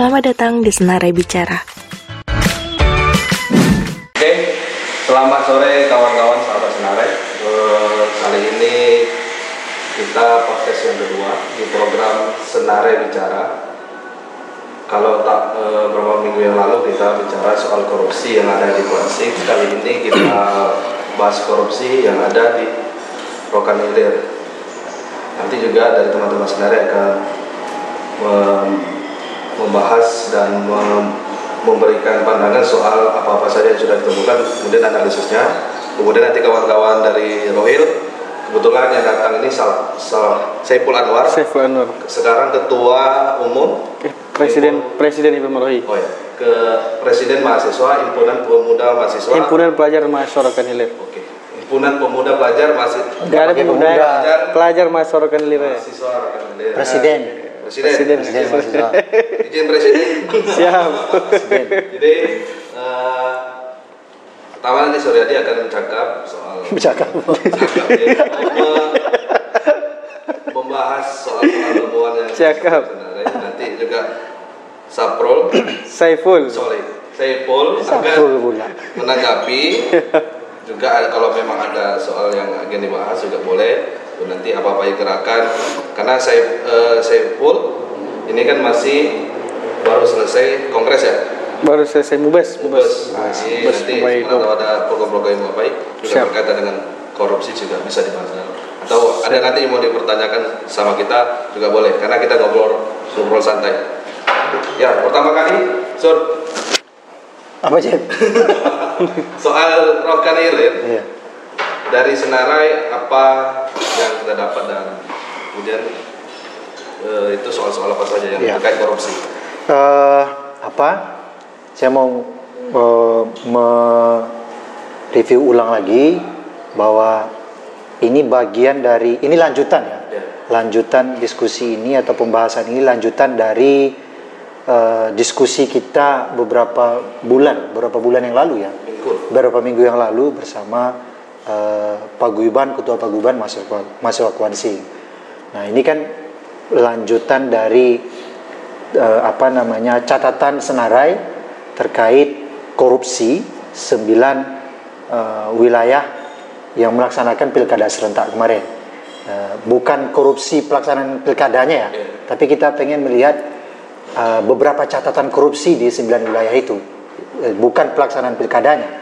Selamat datang di Senarai Bicara. Oke, selamat sore kawan-kawan sahabat Senarai. Eh, kali ini kita podcast yang kedua di program Senarai Bicara. Kalau tak eh, beberapa minggu yang lalu kita bicara soal korupsi yang ada di Koalisi, kali ini kita bahas korupsi yang ada di Rokan Hilir. Nanti juga dari teman-teman Senarai akan membahas dan mem- memberikan pandangan soal apa-apa saja yang sudah ditemukan, kemudian analisisnya. Kemudian nanti kawan-kawan dari Rohil, kebetulan yang datang ini Sal, Sal, Saiful Anwar, Saiful Anwar, sekarang Ketua Umum Presiden Presiden Himpunan Merohi, oh ya, ke Presiden Mahasiswa Himpunan Pemuda Mahasiswa. Himpunan Pelajar Mahasiswa Hilir. Oke. Himpunan Pemuda Pelajar Mahasiswa. Gak ada pakai pemuda, pemuda. pelajar Hilir. ya. Mahasiswa Hilir. Presiden. Presiden. Presiden. Presiden mahasiswa. Izin Presiden. Siap. Presiden. Jadi eh, pertama nanti Suryadi akan mencakap soal Bercakap. cakap ya, mem- membahas soal soal temuan yang Cakap. nanti juga Saprol Saiful. sorry Saiful Saiful akan menanggapi juga kalau memang ada soal yang akan dibahas juga boleh Tuh, nanti apa apa yang gerakan karena saya eh, Saiful ini kan masih baru selesai kongres ya Baru selesai mubes, Mubes. mubes. Nah, Mubes nanti kalau ada program-program yang baik juga Siap. berkaitan dengan korupsi juga bisa dibahas. Atau ada nanti yang mau dipertanyakan sama kita juga boleh karena kita ngobrol ngobrol santai. Ya, pertama kali Sur Apa Cep? soal Rokan Hilir Iya. Dari Senarai apa yang kita dapat dan kemudian eh, itu soal-soal apa saja yang Iya. terkait korupsi. Eh, apa? Saya mau eh, mereview ulang lagi bahwa ini bagian dari ini lanjutan ya. Ya. Lanjutan diskusi ini atau pembahasan ini lanjutan dari eh, diskusi kita beberapa bulan, beberapa bulan yang lalu ya. Minggu. beberapa minggu yang lalu bersama eh, Paguyuban Ketua Paguyuban mahasiswa mahasiswa Kuansi. Nah ini kan lanjutan dari eh, apa namanya catatan Senarai terkait korupsi sembilan eh, wilayah yang melaksanakan pilkada serentak kemarin. Eh, bukan korupsi pelaksanaan pilkadanya ya, tapi kita pengen melihat eh, beberapa catatan korupsi di sembilan wilayah itu Eh, bukan pelaksanaan pilkadanya.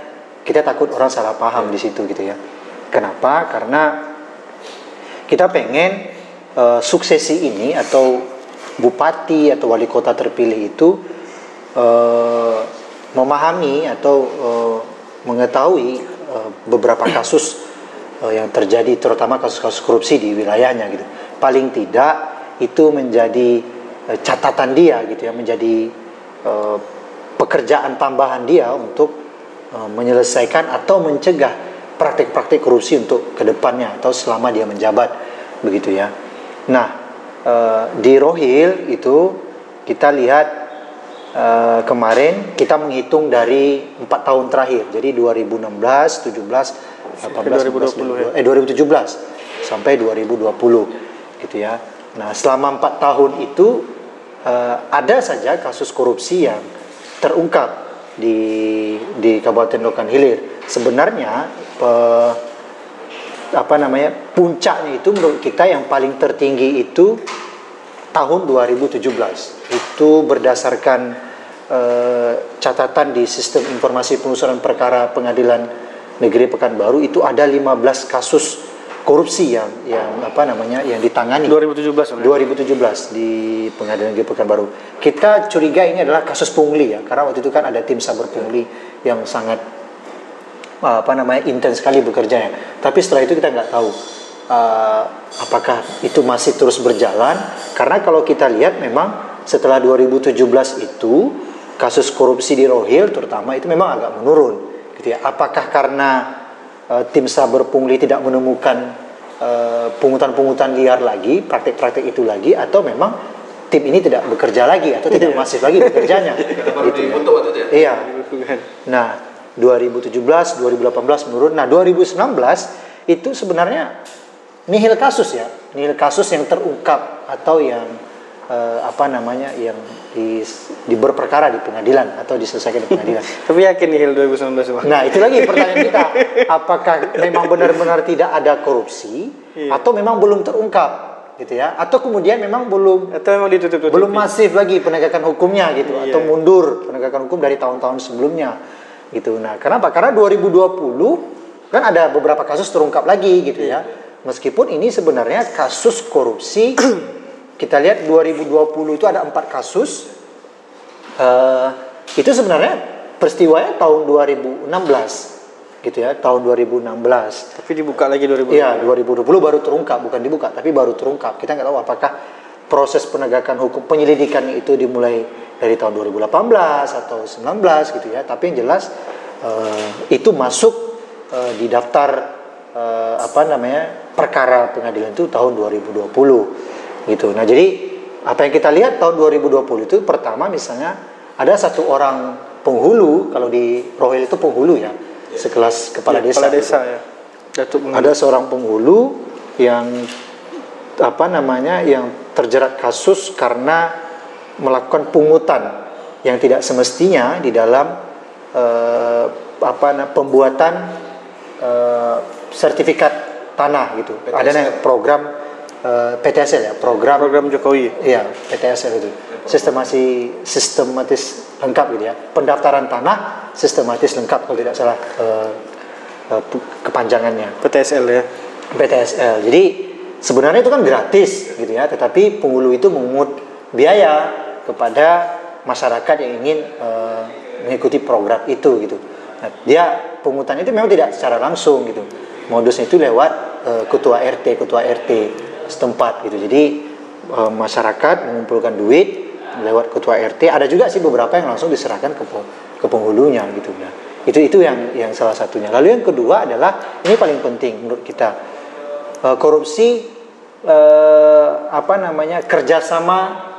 Kita takut orang salah paham di situ gitu ya. Kenapa? Karena kita pengen eh, suksesi ini atau bupati atau wali kota terpilih itu eh, memahami atau eh, mengetahui eh, beberapa kasus eh, yang terjadi terutama kasus-kasus korupsi di wilayahnya gitu. Paling tidak itu menjadi eh, catatan dia gitu ya, menjadi eh, pekerjaan tambahan dia untuk eh, menyelesaikan atau mencegah praktik-praktik korupsi untuk ke depannya atau selama dia menjabat begitu ya. Nah eh, di Rohil itu kita lihat eh, kemarin kita menghitung dari empat tahun terakhir jadi 2016, 17, 18, 2020 19, eh 2017 sampai 2020 gitu ya. Nah selama empat tahun itu ada saja kasus korupsi yang terungkap di di Kabupaten Rokan Hilir. Sebenarnya eh, apa namanya puncaknya itu menurut kita yang paling tertinggi itu tahun 2017 itu berdasarkan eh, catatan di sistem informasi penelusuran perkara pengadilan negeri Pekanbaru itu ada 15 kasus korupsi yang yang apa namanya yang ditangani 2017. Om, ya? 2017 di Pengadilan Negeri Pekanbaru. Kita curiga ini adalah kasus pungli ya, karena waktu itu kan ada tim saber pungli yang sangat uh, apa namanya intens sekali bekerjanya. Tapi setelah itu kita nggak tahu uh, apakah itu masih terus berjalan. Karena kalau kita lihat memang setelah 2017 itu kasus korupsi di Rohil terutama itu memang agak menurun. Gitu ya. Apakah karena uh, tim saber pungli tidak menemukan eh, pungutan-pungutan liar lagi, praktik-praktik itu lagi, atau memang tim ini tidak bekerja lagi atau tidak masif lagi bekerjanya. Gitu ya. dibentuk waktu itu ya. Iya. Nah, 2017, 2018 menurun. Nah, 2019 itu sebenarnya nihil kasus ya, nihil kasus yang terungkap atau yang eh, apa namanya yang di, di berperkara di pengadilan atau diselesaikan di pengadilan. Tapi yakin nih Hil 2019 bang? Nah itu lagi pertanyaan kita, apakah memang benar-benar tidak ada korupsi Iya. atau memang belum terungkap gitu ya? Atau kemudian memang belum Atau memang ditutup-tutupi? belum masif lagi penegakan hukumnya gitu Iya. atau mundur penegakan hukum dari tahun-tahun sebelumnya gitu. Nah, kenapa? Karena 2020 kan ada beberapa kasus terungkap lagi gitu ya. Meskipun ini sebenarnya kasus korupsi kita lihat 2020 itu ada empat kasus Eh, itu sebenarnya peristiwanya tahun 2016 gitu ya, tahun 2016. Tapi dibuka lagi 2020. Iya, 2020 baru terungkap, bukan dibuka, tapi baru terungkap. Kita nggak tahu apakah proses penegakan hukum penyelidikan itu dimulai dari tahun 2018 atau 19 gitu ya. Tapi yang jelas eh, itu masuk eh, di daftar eh, apa namanya perkara pengadilan itu tahun 2020 gitu. Nah jadi apa yang kita lihat tahun 2020 itu pertama misalnya ada satu orang penghulu kalau di Rohel itu penghulu ya sekelas kepala Iya, desa. Kepala gitu desa ya. Datuk Menghulu. ada seorang penghulu yang apa namanya yang terjerat kasus karena melakukan pungutan yang tidak semestinya di dalam eh, apa na- pembuatan eh, sertifikat tanah gitu. Ada namanya program eh, PTSL ya, program Program Jokowi. Iya, PTSL itu. Sistemasi sistematis lengkap gitu ya. Pendaftaran tanah sistematis lengkap kalau tidak salah eh, pu- kepanjangannya. PTSL ya. PTSL. Jadi sebenarnya itu kan gratis gitu ya, tetapi penghulu itu mengungut biaya kepada masyarakat yang ingin eh, mengikuti program itu gitu. Nah, dia pungutan itu memang tidak secara langsung gitu. Modusnya itu lewat eh, ketua RT, ketua RT setempat gitu. Jadi eh, masyarakat mengumpulkan duit lewat ketua RT. Ada juga sih beberapa yang langsung diserahkan ke ke penghulunya gitu ya. Itu itu yang yang salah satunya. Lalu yang kedua adalah ini paling penting menurut kita Eh, korupsi eh, apa namanya kerjasama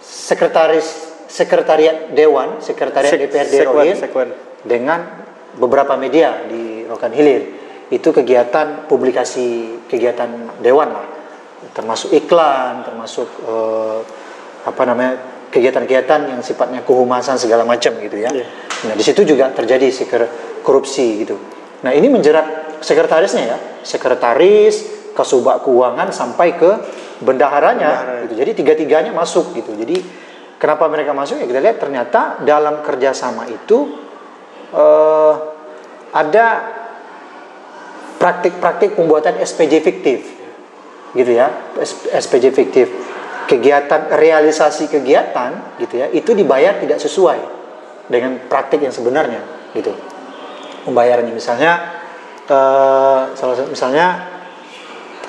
sekretaris sekretariat dewan sekretariat Sek- DPRD Rohil sekwan. dengan beberapa media di Rokan Hilir itu kegiatan publikasi kegiatan dewan lah termasuk iklan termasuk eh, apa namanya kegiatan-kegiatan yang sifatnya kehumasan segala macam gitu ya. Iya. Nah di situ juga terjadi seker korupsi gitu. Nah ini menjerat sekretarisnya ya, sekretaris, kasubag keuangan sampai ke bendaharanya. Bendahara. Gitu. Jadi tiga-tiganya masuk gitu. Jadi kenapa mereka masuk ya kita lihat ternyata dalam kerjasama itu eh, ada praktik-praktik pembuatan SPJ fiktif gitu ya SPJ fiktif. Kegiatan realisasi kegiatan gitu ya itu dibayar tidak sesuai dengan praktik yang sebenarnya gitu. Pembayarannya misalnya eh, salah satu misalnya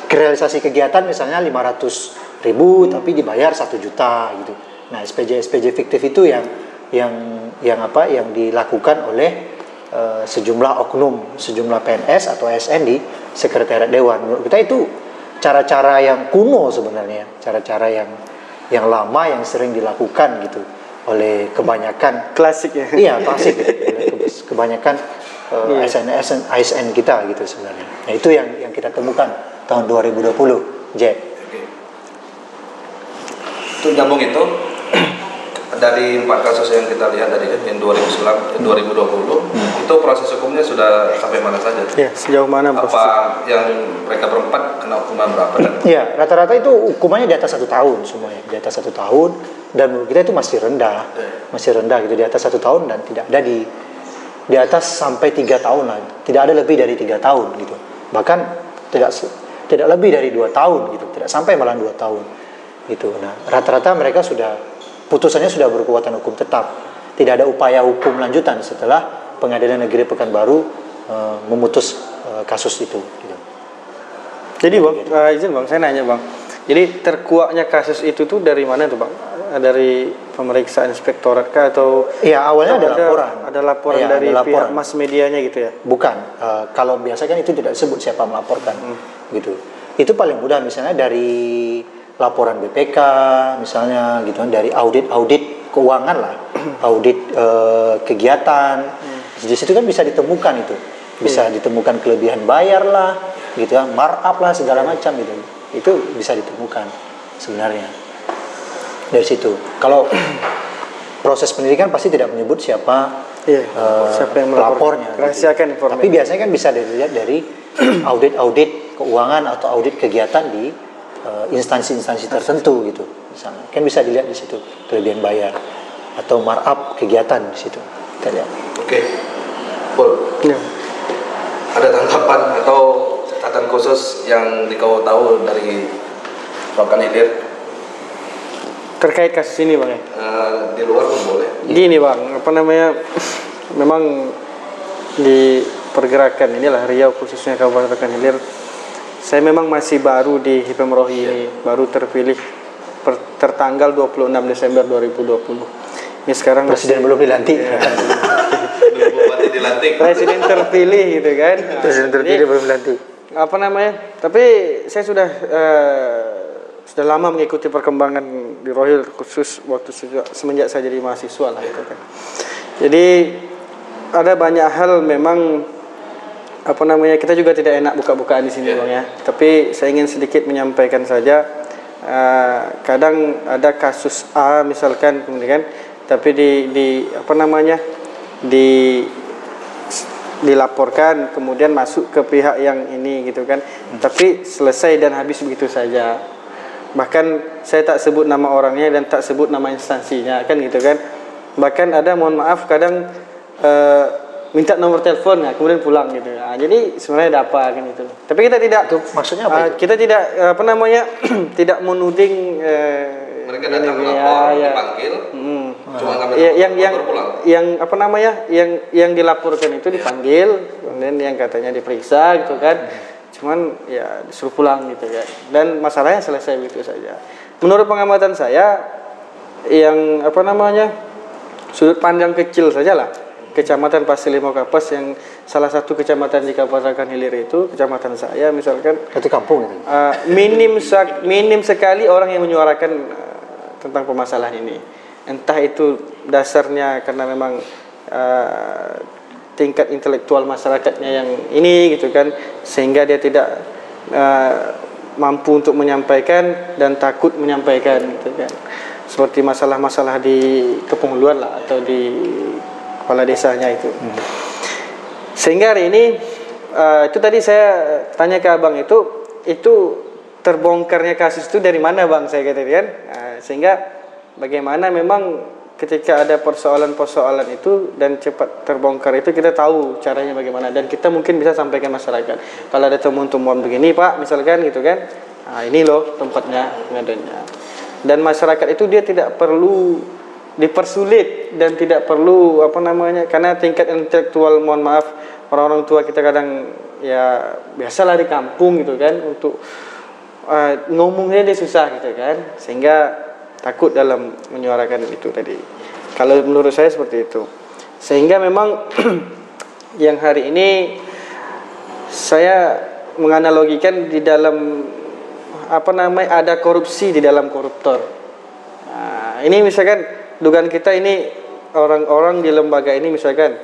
realisasi kegiatan misalnya 500 ribu tapi dibayar satu juta gitu. Nah SPJ SPJ fiktif itu yang yang yang apa yang dilakukan oleh eh, sejumlah oknum sejumlah PNS atau ASN di sekretariat dewan. Menurut kita itu cara-cara yang kuno sebenarnya cara-cara yang yang lama yang sering dilakukan gitu oleh kebanyakan Klasik ya. iya klasik gitu. Kebanyakan uh, Iya. ASN, ASN ASN kita gitu sebenarnya nah itu yang yang kita temukan tahun 2020 Jack Oke. Untuk nyambung itu dari empat kasus yang kita lihat tadi kan yang 2019 eh, 2020 itu proses hukumnya sudah sampai mana saja? Ya, sejauh mana proses? Apa yang mereka berempat kena hukuman berapa dan Iya, rata-rata itu hukumannya di atas satu tahun semuanya, di atas satu tahun dan menurut kita itu masih rendah, masih rendah gitu di atas satu tahun dan tidak ada di di atas sampai tiga tahun lah, tidak ada lebih dari tiga tahun gitu, bahkan tidak tidak lebih dari dua tahun gitu, tidak sampai malah dua tahun gitu. Nah, rata-rata mereka sudah putusannya sudah berkekuatan hukum tetap, tidak ada upaya hukum lanjutan setelah Pengadilan Negeri Pekanbaru eh, memutus eh, kasus itu. Gitu. Jadi bang, eh, izin bang, saya nanya bang. Jadi terkuaknya kasus itu tuh dari mana tuh bang? Dari pemeriksaan inspektorat kah atau Iya awalnya ada, laporan. Ada laporan Iya, dari ada laporan. pihak mas medianya gitu ya? Bukan. Eh, kalau biasa kan itu tidak disebut siapa melaporkan, gitu. Itu paling mudah misalnya dari laporan BPK, misalnya gitu kan, dari audit-audit keuangan lah, audit eh, kegiatan. Di situ kan bisa ditemukan itu, bisa ditemukan kelebihan bayar lah, gitu ya, markup lah segala macam gitu. Itu bisa ditemukan sebenarnya. dari situ. Kalau proses pendidikan pasti tidak menyebut siapa Iya, eh, siapa yang melapor. pelapornya. Rahasiakan informasi. Tapi biasanya kan bisa dilihat dari audit-audit keuangan atau audit kegiatan di instansi-instansi tertentu gitu. Misalnya kan bisa dilihat di situ kelebihan bayar atau markup kegiatan di situ. Kita lihat. Oke. Pul, Ya. ada tanggapan atau catatan khusus yang dikau tahu dari Rokan Hilir Terkait kasus ini bang ya. Eh, di luar pun boleh. Gini bang, apa namanya? Memang di pergerakan inilah Riau khususnya Kabupaten Hilir, saya memang masih baru di HIPM Rohi ini, baru terpilih per, tertanggal 26 Desember 2020. Ini sekarang Presiden masih- belum dilantik. Belum bupati dilantik. presiden terpilih gitu kan. Presiden terpilih Jadi, belum dilantik. apa namanya? Tapi saya sudah eh, sudah lama mengikuti perkembangan di Rohil khusus waktu sejak, semenjak saya jadi mahasiswa lah itu kan. Jadi ada banyak hal memang apa namanya kita juga tidak enak buka-bukaan di sini bang ya. Tapi saya ingin sedikit menyampaikan saja. eh, kadang ada kasus A misalkan kemudian, tapi di di apa namanya di dilaporkan kemudian masuk ke pihak yang ini gitu kan tapi selesai dan habis begitu saja bahkan saya tak sebut nama orangnya dan tak sebut nama instansinya kan gitu kan bahkan ada mohon maaf kadang eh, minta nomor telepon nah, kemudian pulang gitu Nah, jadi sebenarnya ada apa kan itu tapi kita tidak Itu maksudnya apa eh, itu? kita tidak eh, apa namanya tidak menuding eh, Mereka ini, datang ya, melapor, ya. dipanggil, Hmm. cuma ngambil Ya, yang yang pulang. yang apa namanya yang yang dilaporkan itu dipanggil kemudian yang katanya diperiksa gitu kan cuman ya disuruh pulang gitu kan dan masalahnya selesai begitu saja menurut pengamatan saya yang apa namanya sudut pandang kecil saja lah kecamatan Pasir Limau Kapas yang salah satu kecamatan di Kabupaten Hilir itu kecamatan saya misalkan Itu kampung itu. Uh, minim sak- minim sekali orang yang menyuarakan uh, tentang permasalahan ini. Entah itu dasarnya karena memang uh, tingkat intelektual masyarakatnya yang ini gitu kan sehingga dia tidak uh, mampu untuk menyampaikan dan takut menyampaikan gitu kan. Seperti masalah-masalah di kepenghuluan lah atau di kepala desanya itu. Sehingga hari ini eh, itu tadi saya tanya ke abang itu itu terbongkarnya kasus itu dari mana bang? Saya kata kan Eh, sehingga bagaimana memang ketika ada persoalan-persoalan itu dan cepat terbongkar itu kita tahu caranya bagaimana. Dan kita mungkin bisa sampaikan masyarakat. Kalau ada temuan-temuan begini pak misalkan gitu kan nah, ini loh tempatnya pengadanya. Dan masyarakat itu dia tidak perlu dipersulit dan tidak perlu apa namanya karena tingkat intelektual mohon maaf orang-orang tua kita kadang ya biasalah di kampung gitu kan untuk uh, ngomongnya dia susah gitu kan sehingga takut dalam menyuarakan itu tadi kalau menurut saya seperti itu sehingga memang yang hari ini saya menganalogikan di dalam apa namanya ada korupsi di dalam koruptor. Nah, ini misalkan dugaan kita ini orang-orang di lembaga ini misalkan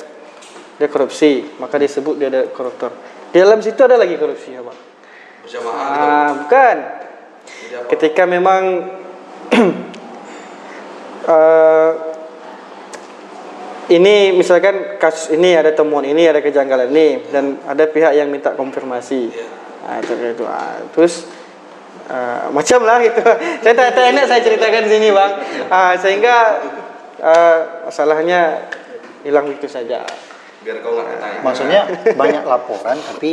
dia korupsi, maka disebut dia ada koruptor. Di dalam situ ada lagi korupsi ya, Pak. Ah, bukan. Ketika memang eh, ini misalkan kasus ini ada temuan ini ada kejanggalan ini dan ada pihak yang minta konfirmasi. Nah, itu, itu. Ah, terus eh, macam lah gitu. saya tak, tak enak saya ceritakan sini bang. Ah, sehingga eh, masalahnya hilang begitu saja. Biar kau nggak ditanya. Maksudnya banyak laporan tapi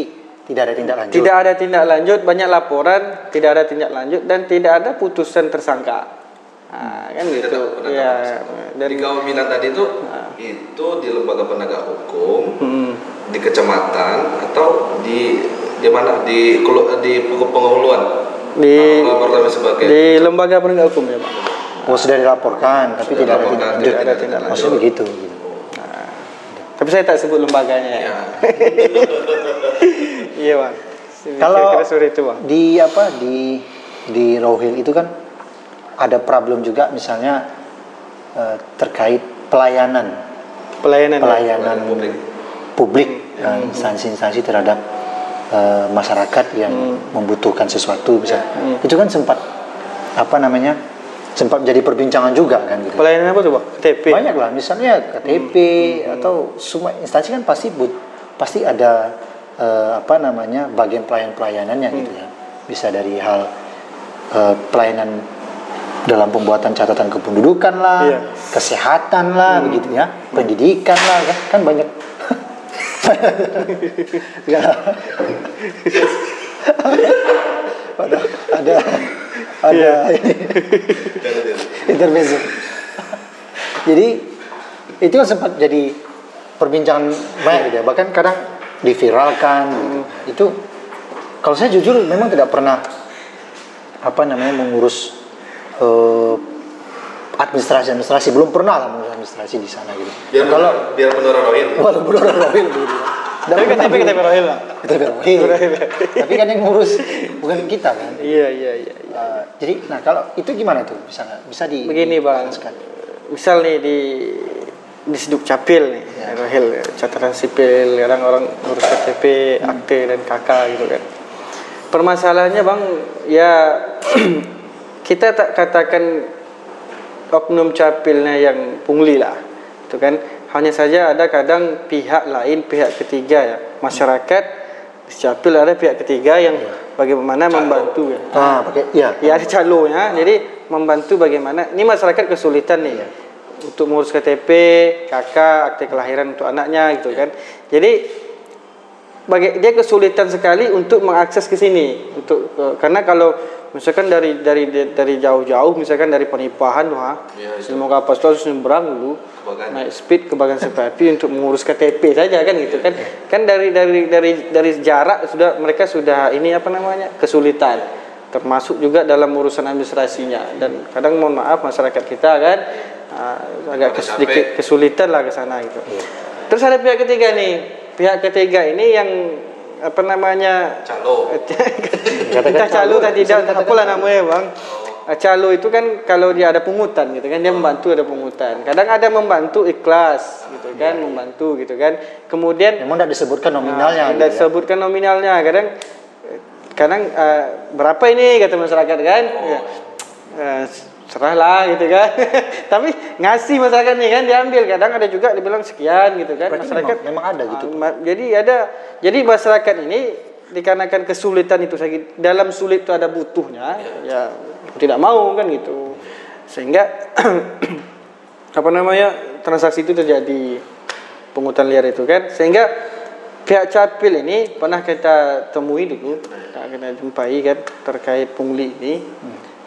tidak ada tindak lanjut. Tidak ada tindak lanjut, banyak laporan, tidak ada tindak lanjut dan tidak ada putusan tersangka. Nah, kan Tidak gitu. penegak Ya, dan di kau bilang tadi itu itu di lembaga penegak hukum Hmm. di kecamatan atau di di mana di di penghuluan di di lembaga penegak hukum ya pak. Oh sudah dilaporkan tapi Sudah tidak ada dilaporkan, tindak lanjut. tidak ada tindak lanjut. Maksudnya begitu. gitu. Tapi saya tak sebut lembaganya ya. ya. iya bang. Kalau Kira-kira seperti itu bang. di apa di di Rohil itu kan ada problem juga misalnya eh, terkait pelayanan Pelayanan. ya? pelayanan Pelayanan publik. publik eh, instansi-instansi terhadap eh, masyarakat yang membutuhkan sesuatu bisa itu kan sempat apa namanya sempat jadi perbincangan juga kan gitu. Pelayanan apa tuh, Bang? KTP. Banyak lah, misalnya KTP atau semua instansi kan pasti but, pasti ada eh, apa namanya bagian pelayan-pelayanannya gitu ya. Bisa dari hal eh, pelayanan dalam pembuatan catatan kependudukan lah, Iya. kesehatan lah, begitu ya, pendidikan lah, kan, kan banyak. Ya. ada ada ada ini intervensi. Jadi itu kan sempat jadi perbincangan banyak gitu ya. Bahkan kadang diviralkan gitu. Itu kalau saya jujur memang tidak pernah apa namanya mengurus eh, administrasi administrasi belum pernah lah mengurus administrasi di sana gitu. Biar kalau biar menurut Rohil. walaupun orang Rohil Tapi KTP dulu. KTP Rohil, Bang. KTP Rohil. Tapi kan yang ngurus bukan kita kan. Iya, iya, iya. Eh, jadi nah kalau itu gimana tuh bisa nggak? bisa di Begini, Bang. Misal nih di di Seduk Capil nih, Ya. Rohil, catatan sipil, kadang orang ngurus KTP, akte dan KK gitu kan. Permasalahannya Bang, ya kita tak katakan oknum capilnya yang pungli lah, itu kan. Hanya saja ada kadang pihak lain, pihak ketiga ya, masyarakat capil ada pihak ketiga yang bagaimana membantu ya. Ah, pakai ya. Ya ada calonya, jadi membantu bagaimana. Ini masyarakat kesulitan nih ya untuk mengurus KTP, KK, akte kelahiran untuk anaknya gitu kan. Jadi dia kesulitan sekali untuk mengakses ke sini. Untuk karena kalau misalkan dari dari dari jauh-jauh misalkan dari Penipahan wah Iya, itu. semoga apa harus nyebrang dulu naik speed ke Bagan Sepapi untuk mengurus KTP saja kan gitu kan. Kan dari dari dari dari jarak sudah mereka sudah ini apa namanya kesulitan. Termasuk juga dalam urusan administrasinya. Dan kadang mohon maaf masyarakat kita kan ah, agak sedikit kesulitan lah ke sana gitu. Terus ada pihak ketiga nih pihak ketiga ini yang apa namanya Calo. kita calo tadi tidak apalah namanya bang. Eh, calo itu kan kalau dia ada pungutan gitu kan dia membantu ada pungutan. Kadang ada membantu ikhlas gitu kan membantu gitu kan. Kemudian Memang tidak disebutkan nominalnya Nah, gitu tidak ya. sebutkan nominalnya. Kadang kadang eh, berapa ini kata masyarakat kan? Ya, eh, serahlah gitu kan. Tapi ngasih masyarakat nih kan diambil. Kadang ada juga dibilang sekian gitu kan. Berarti masyarakat memang- memang ada gitu, Ah, jadi ada jadi masyarakat ini dikarenakan kesulitan itu saja dalam sulit itu ada butuhnya ya tidak mau kan gitu. Sehingga apa namanya transaksi itu terjadi pungutan liar itu kan. Sehingga pihak capil ini pernah kita temui dulu kita kena jumpai kan terkait pungli ini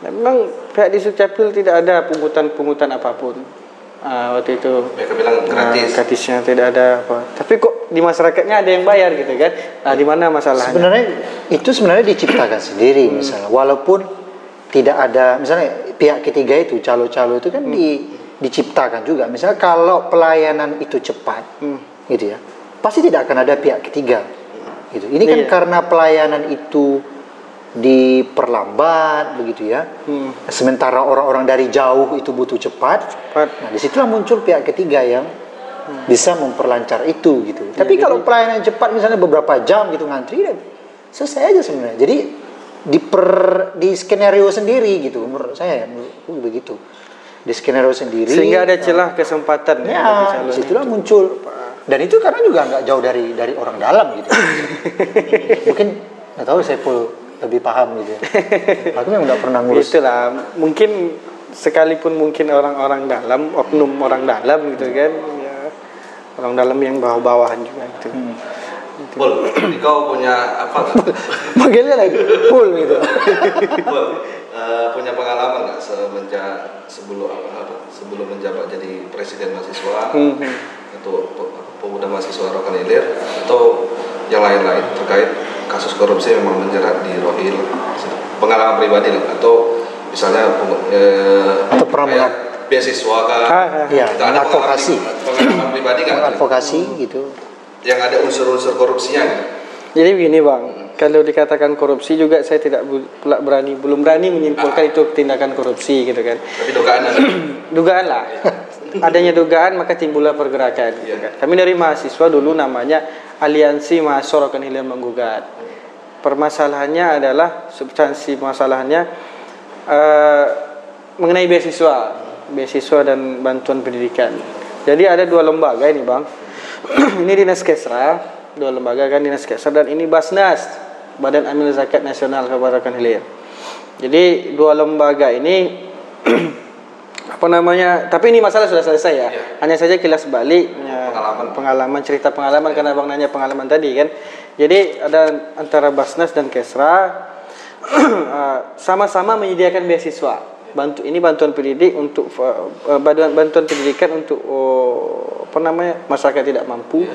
Memang pihak di capil tidak ada pungutan-pungutan apa pun Ah, waktu itu Mereka bilang gratis. Nah, gratisnya tidak ada apa. Tapi kok di masyarakatnya ada yang bayar gitu kan? Nah, di mana masalahnya? Sebenarnya itu sebenarnya diciptakan sendiri misalnya walaupun tidak ada misalnya pihak ketiga itu calo-calo itu kan di, diciptakan juga misalnya kalau pelayanan itu cepat gitu ya pasti tidak akan ada pihak ketiga gitu ini kan Iya. karena pelayanan itu diperlambat begitu ya Hmm. sementara orang-orang dari jauh itu butuh cepat Cepat. Nah, di situlah muncul pihak ketiga yang bisa memperlancar itu gitu. Tapi kalau pelayanan cepat misalnya beberapa jam gitu ngantri, ya selesai aja sebenarnya. Jadi di per di skenario sendiri gitu menurut saya ya, menurutku begitu. Di skenario sendiri. Sehingga ada celah kesempatan bagi Ya, di situlah muncul. Dan itu karena juga nggak jauh dari dari orang dalam gitu. Mungkin nggak tahu saya full lebih paham gitu. ya. Aku memang nggak pernah ngurus. Itulah mungkin sekalipun mungkin orang-orang dalam, oknum orang dalam gitu kan, ya orang dalam yang bawah-bawahan juga gitu. Pul, kau punya apa? Manggilnya lagi full gitu. Pul, eh, punya pengalaman nggak semenjak sebelum apa, apa sebelum menjabat jadi presiden mahasiswa Hmm. atau pe- pemuda mahasiswa Rokan Hilir atau yang lain-lain terkait kasus korupsi memang menjerat di Rohil pengalaman pribadi lah atau misalnya eh, Atau pernah beasiswa kah? Ah, ah. Iya, Itu ada pengalaman, mengadvokasi. pengalaman pribadi nggak? Advokasi gitu. Yang ada unsur-unsur korupsinya gitu. Jadi begini bang, kalau dikatakan korupsi juga saya tidak pula berani, belum berani menyimpulkan itu tindakan korupsi gitu kan. Tapi dugaan ada. dugaan lah adanya dugaan maka timbullah pergerakan gitu Iya. kan. kami dari mahasiswa dulu namanya aliansi mahasiswa Rokan Hilir menggugat permasalahannya adalah substansi masalahnya eh, mengenai beasiswa, beasiswa dan bantuan pendidikan. Jadi ada dua lembaga ini bang. ini dinas Kesra, dua lembaga kan dinas Kesra dan ini Basnas, Badan Amil Zakat Nasional Kabupaten Hilir. Jadi dua lembaga ini apa namanya? Tapi ini masalah sudah selesai ya. Iya. Hanya saja kilas balik ya, Pengalaman. pengalaman cerita pengalaman karena bang nanya pengalaman tadi kan. Jadi ada antara Basnas dan Kesra eh, sama-sama menyediakan beasiswa. Bantu ini bantuan pendidik untuk eh, bantuan bantuan pendidikan untuk oh, apa namanya masyarakat tidak mampu,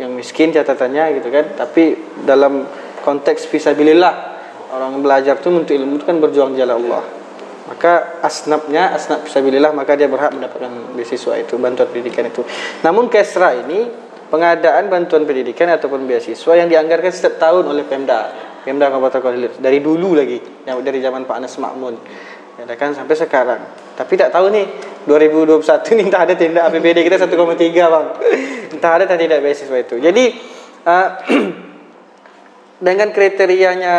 yang miskin catatannya gitu kan. Tapi dalam konteks fisabilillah orang belajar itu untuk ilmu itu kan berjuang jalan Allah. Maka asnabnya asnab fisabilillah maka dia berhak mendapatkan beasiswa itu bantuan pendidikan itu. Namun Kesra ini pengadaan bantuan pendidikan ataupun beasiswa yang dianggarkan setiap tahun oleh Pemda, Pemda Kabupaten Kuala Lumpur dari dulu lagi, dari zaman Pak Anas Makmun. Ya kan sampai sekarang. Tapi tak tahu nih 2021 ini entah ada tindak APBD kita 1,3 bang. Entah ada atau tidak beasiswa itu. Jadi uh, dengan kriterianya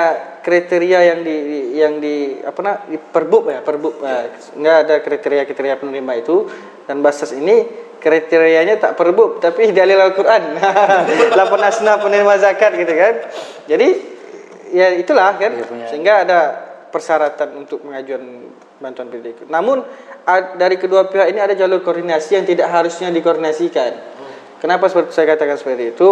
kriteria yang di yang di apa nah di perbub ya perbub nah, nggak ada kriteria kriteria penerima itu. Dan basas ini kriterianya tak perbub tapi dalil Al-Qur'an. Lapan asna penerima zakat gitu kan. Jadi ya itulah kan sehingga ada persyaratan untuk pengajuan bantuan pendidikan namun dari kedua pihak ini ada jalur koordinasi yang tidak harusnya dikoordinasikan. Kenapa seperti saya katakan seperti itu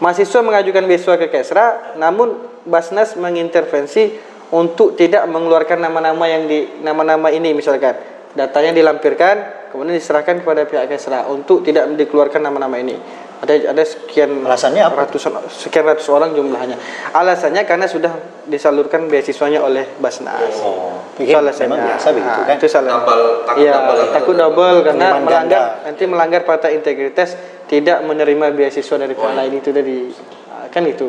Mahasiswa mengajukan beasiswa ke Kesra, namun Basnas mengintervensi untuk tidak mengeluarkan nama-nama yang di nama-nama ini misalkan datanya dilampirkan kemudian diserahkan kepada pihak Kesra untuk tidak dikeluarkan nama-nama ini. Ada ada sekian Alasannya apa? ratusan sekian ratus orang jumlahnya. Alasannya karena sudah disalurkan beasiswanya oleh Basnas. Oh, itu pikir alasannya. memang biasa begitu Ah, kan? Itu salah. Double- takut Iya, double. takut double karena melanggar ganda. nanti melanggar patah integritas tidak menerima beasiswa dari pihak lain itu tadi Ah, kan itu.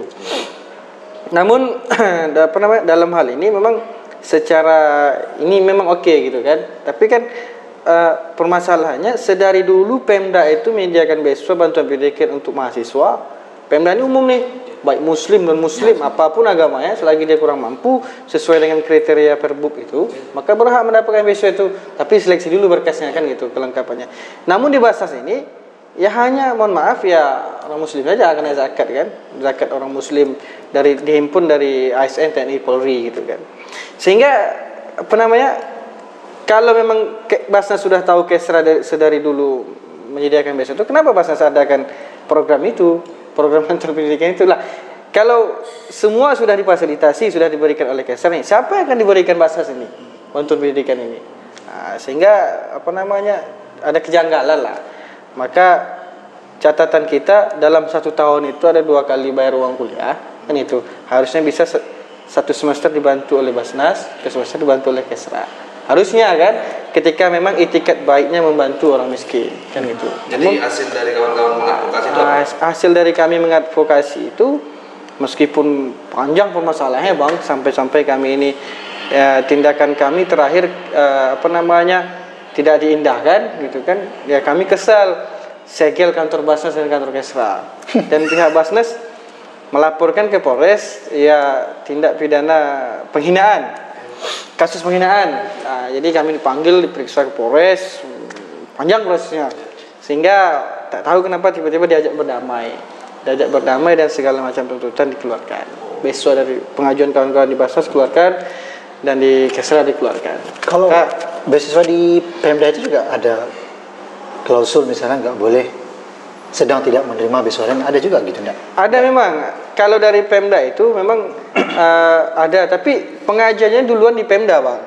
Namun apa namanya dalam hal ini memang secara ini memang oke gitu kan. Tapi kan eh, permasalahannya sedari dulu Pemda itu menyediakan beasiswa bantuan pendidikan untuk mahasiswa. Pemda ini umum nih, baik muslim dan muslim apa pun agamanya selagi dia kurang mampu sesuai dengan kriteria perbub itu, maka berhak mendapatkan beasiswa itu. Tapi seleksi dulu berkasnya kan gitu kelengkapannya. Namun di Basas ini ya hanya mohon maaf ya orang muslim saja kena zakat kan zakat orang muslim dari dihimpun dari ASN TNI Polri gitu kan sehingga apa namanya kalau memang Basnas sudah tahu Kesra dari, sedari dulu menyediakan beasiswa itu kenapa Basnas adakan program itu? Program bantuan pendidikan itulah kalau semua sudah difasilitasi sudah diberikan oleh Kesra nih siapa yang akan diberikan Basnas ini bantuan pendidikan ini? Nah, sehingga apa namanya ada kejanggalan lah. Maka catatan kita dalam satu tahun itu ada dua kali bayar uang kuliah kan itu. Harusnya bisa satu semester dibantu oleh Basnas ke semester dibantu oleh Kesra harusnya kan ketika memang itikat baiknya membantu orang miskin kan itu Jadi hasil dari kawan-kawan mengadvokasi itu apa? Has- hasil dari kami mengadvokasi itu meskipun panjang permasalahannya bang sampai-sampai kami ini ya, tindakan kami terakhir eh, apa namanya tidak diindahkan gitu kan ya kami kesal. Segel kantor Basnas dan kantor Kesra. Dan pihak Basnas melaporkan ke Polres ya tindak pidana penghinaan kasus penghinaan. Nah, jadi kami dipanggil diperiksa ke Polres hmm, panjang prosesnya. Sehingga tak tahu kenapa tiba-tiba diajak berdamai. Diajak berdamai dan segala macam tuntutan dikeluarkan. Besok dari pengajuan kawan-kawan di Basnas keluarkan dan di Kesra dikeluarkan. Kalau Maka- beasiswa di Pemda itu juga ada klausul misalnya nggak boleh sedang tidak menerima dan ada juga gitu enggak? Ada memang. Kalau dari Pemda itu memang eh, ada, tapi pengajuannya duluan di Pemda, Bang.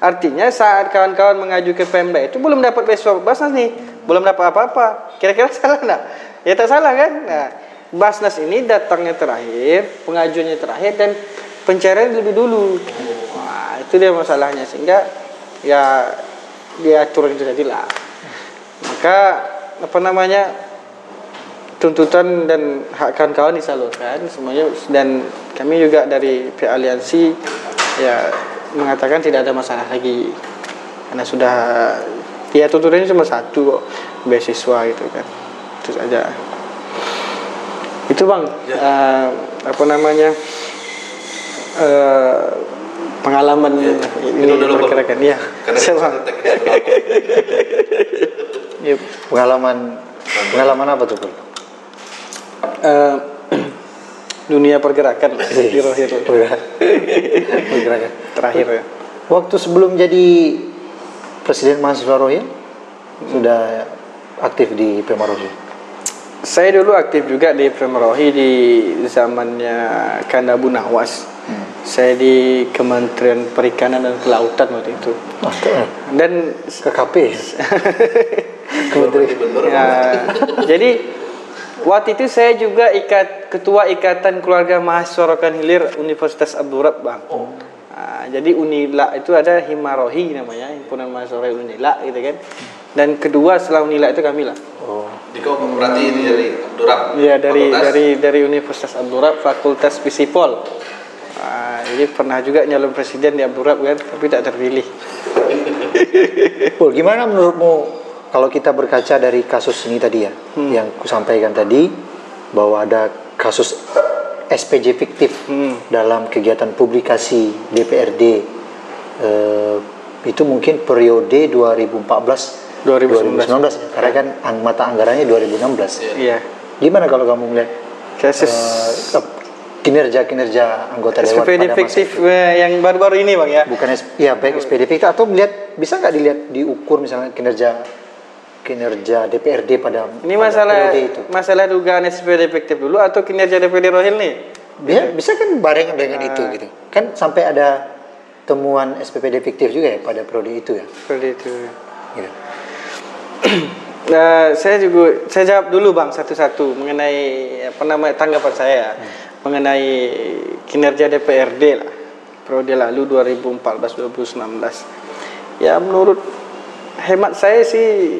Artinya saat kawan-kawan mengaju ke Pemda itu belum dapat beasiswa Basnas nih, belum dapat apa-apa. Kira-kira salah enggak? Ya tak salah kan? Nah, Basnas ini datangnya terakhir, pengajuannya terakhir dan pencarian lebih dulu. Wah, itu dia masalahnya sehingga ya diatur itu jadilah. Maka apa namanya tuntutan dan hak kawan-kawan disalurkan semuanya. Dan kami juga dari pihak aliansi ya mengatakan tidak ada masalah lagi. Karena sudah ya tuntutannya cuma satu kok beasiswa gitu kan. Itu saja itu bang. Eh, apa namanya eh, pengalaman ini dulu, Bang. pergerakan ya Karena Yep. Pengalaman pengalaman apa tuh, Bro? Eh, dunia pergerakan di Rohir Pergerakan. terakhir ya Waktu sebelum jadi Presiden Mahasiswa Rohingya sudah aktif di Pema Rohingya. Saya dulu aktif juga di Premarohi di zamannya Kanabu Nawas. Saya di Kementerian Perikanan dan Kelautan waktu itu. Ke- Dan KKP. Gubernur. ya, jadi waktu itu saya juga ikat ketua Ikatan Keluarga Mahasiswa Rokan Hilir Universitas Abdurrab, Bang. Ah, jadi Unila itu ada Himarohi namanya, himpunan mahasiswa Unila gitu kan. Dan kedua setelah Unila itu kami lah. Oh. Di kau berarti ini dari Abdurrahman. Iya dari Fakultas? dari dari Universitas Abdurrab Fakultas Fisipol. Ah, jadi pernah juga nyalon presiden di Abdurrab kan, tapi tak terpilih. Pul, gimana menurutmu kalau kita berkaca dari kasus ini tadi ya, yang kusampaikan tadi bahwa ada kasus SPJ fiktif Hmm. dalam kegiatan publikasi DPRD eh, itu mungkin periode 2014 2019. 2019 ya, karena kan mata anggarannya 2016. Iya. Gimana kalau kamu melihat Kasus eh, kinerja-kinerja anggota dewan SPPD pada fiktif eh, yang baru-baru ini bang ya. bukan ya baik SPD fiktif atau melihat bisa nggak dilihat diukur misalnya kinerja kinerja DPRD pada Ini pada masalah periode itu masalah dugaan SPPD fiktif dulu atau kinerja DPD Rohil nih? bisa, bisa kan barengan dengan itu gitu kan sampai ada temuan SPPD fiktif juga ya pada periode itu ya Seperti itu. gitu. Nah, saya juga saya jawab dulu bang satu-satu mengenai apa namanya tanggapan saya mengenai kinerja DPRD lah periode lalu 2014-2019. Ya menurut hemat saya sih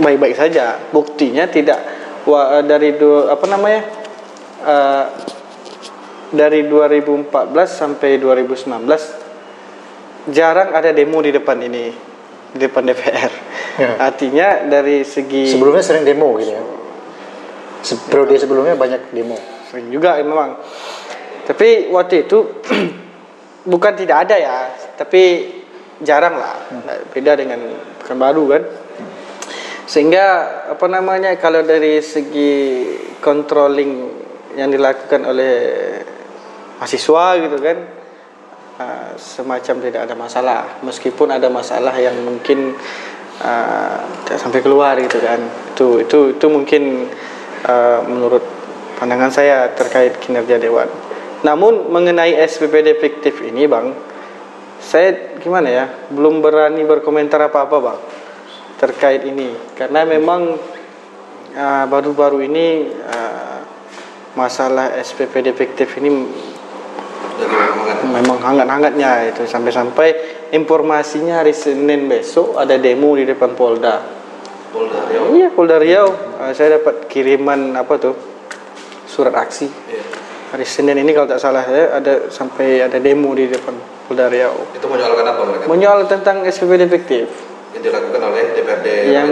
baik-baik saja. Buktinya tidak wa, dari du, apa namanya eh, dari 2014 sampai 2019 jarang ada demo di depan ini di depan DPR. Ya. Artinya dari segi sebelumnya sering demo gitu ya Se- periode sebelumnya banyak demo sering juga memang. Tapi waktu itu bukan tidak ada ya, tapi jarang lah. Beda dengan Pekanbaru kan. Sehingga apa namanya kalau dari segi controlling yang dilakukan oleh mahasiswa gitu kan uh, semacam tidak ada masalah. Meskipun ada masalah yang mungkin uh, tidak sampai keluar gitu kan. Itu itu itu mungkin uh, menurut pandangan saya terkait kinerja dewan. Namun mengenai SPPD fiktif ini bang saya gimana ya belum berani berkomentar apa-apa bang terkait ini karena memang uh, baru-baru ini uh, masalah SPPD fiktif ini memang hangat-hangatnya itu sampai-sampai informasinya hari Senin besok ada demo di depan Polda. Polda Riau. Iya Polda Riau. Uh, saya dapat kiriman apa tuh surat aksi Iya. hari Senin ini kalau tak salah saya ada sampai ada demo di depan Polda Riau Itu menyoalkan apa mereka? menyoal tentang SPPD fiktif Yang dilakukan oleh DPRD. yang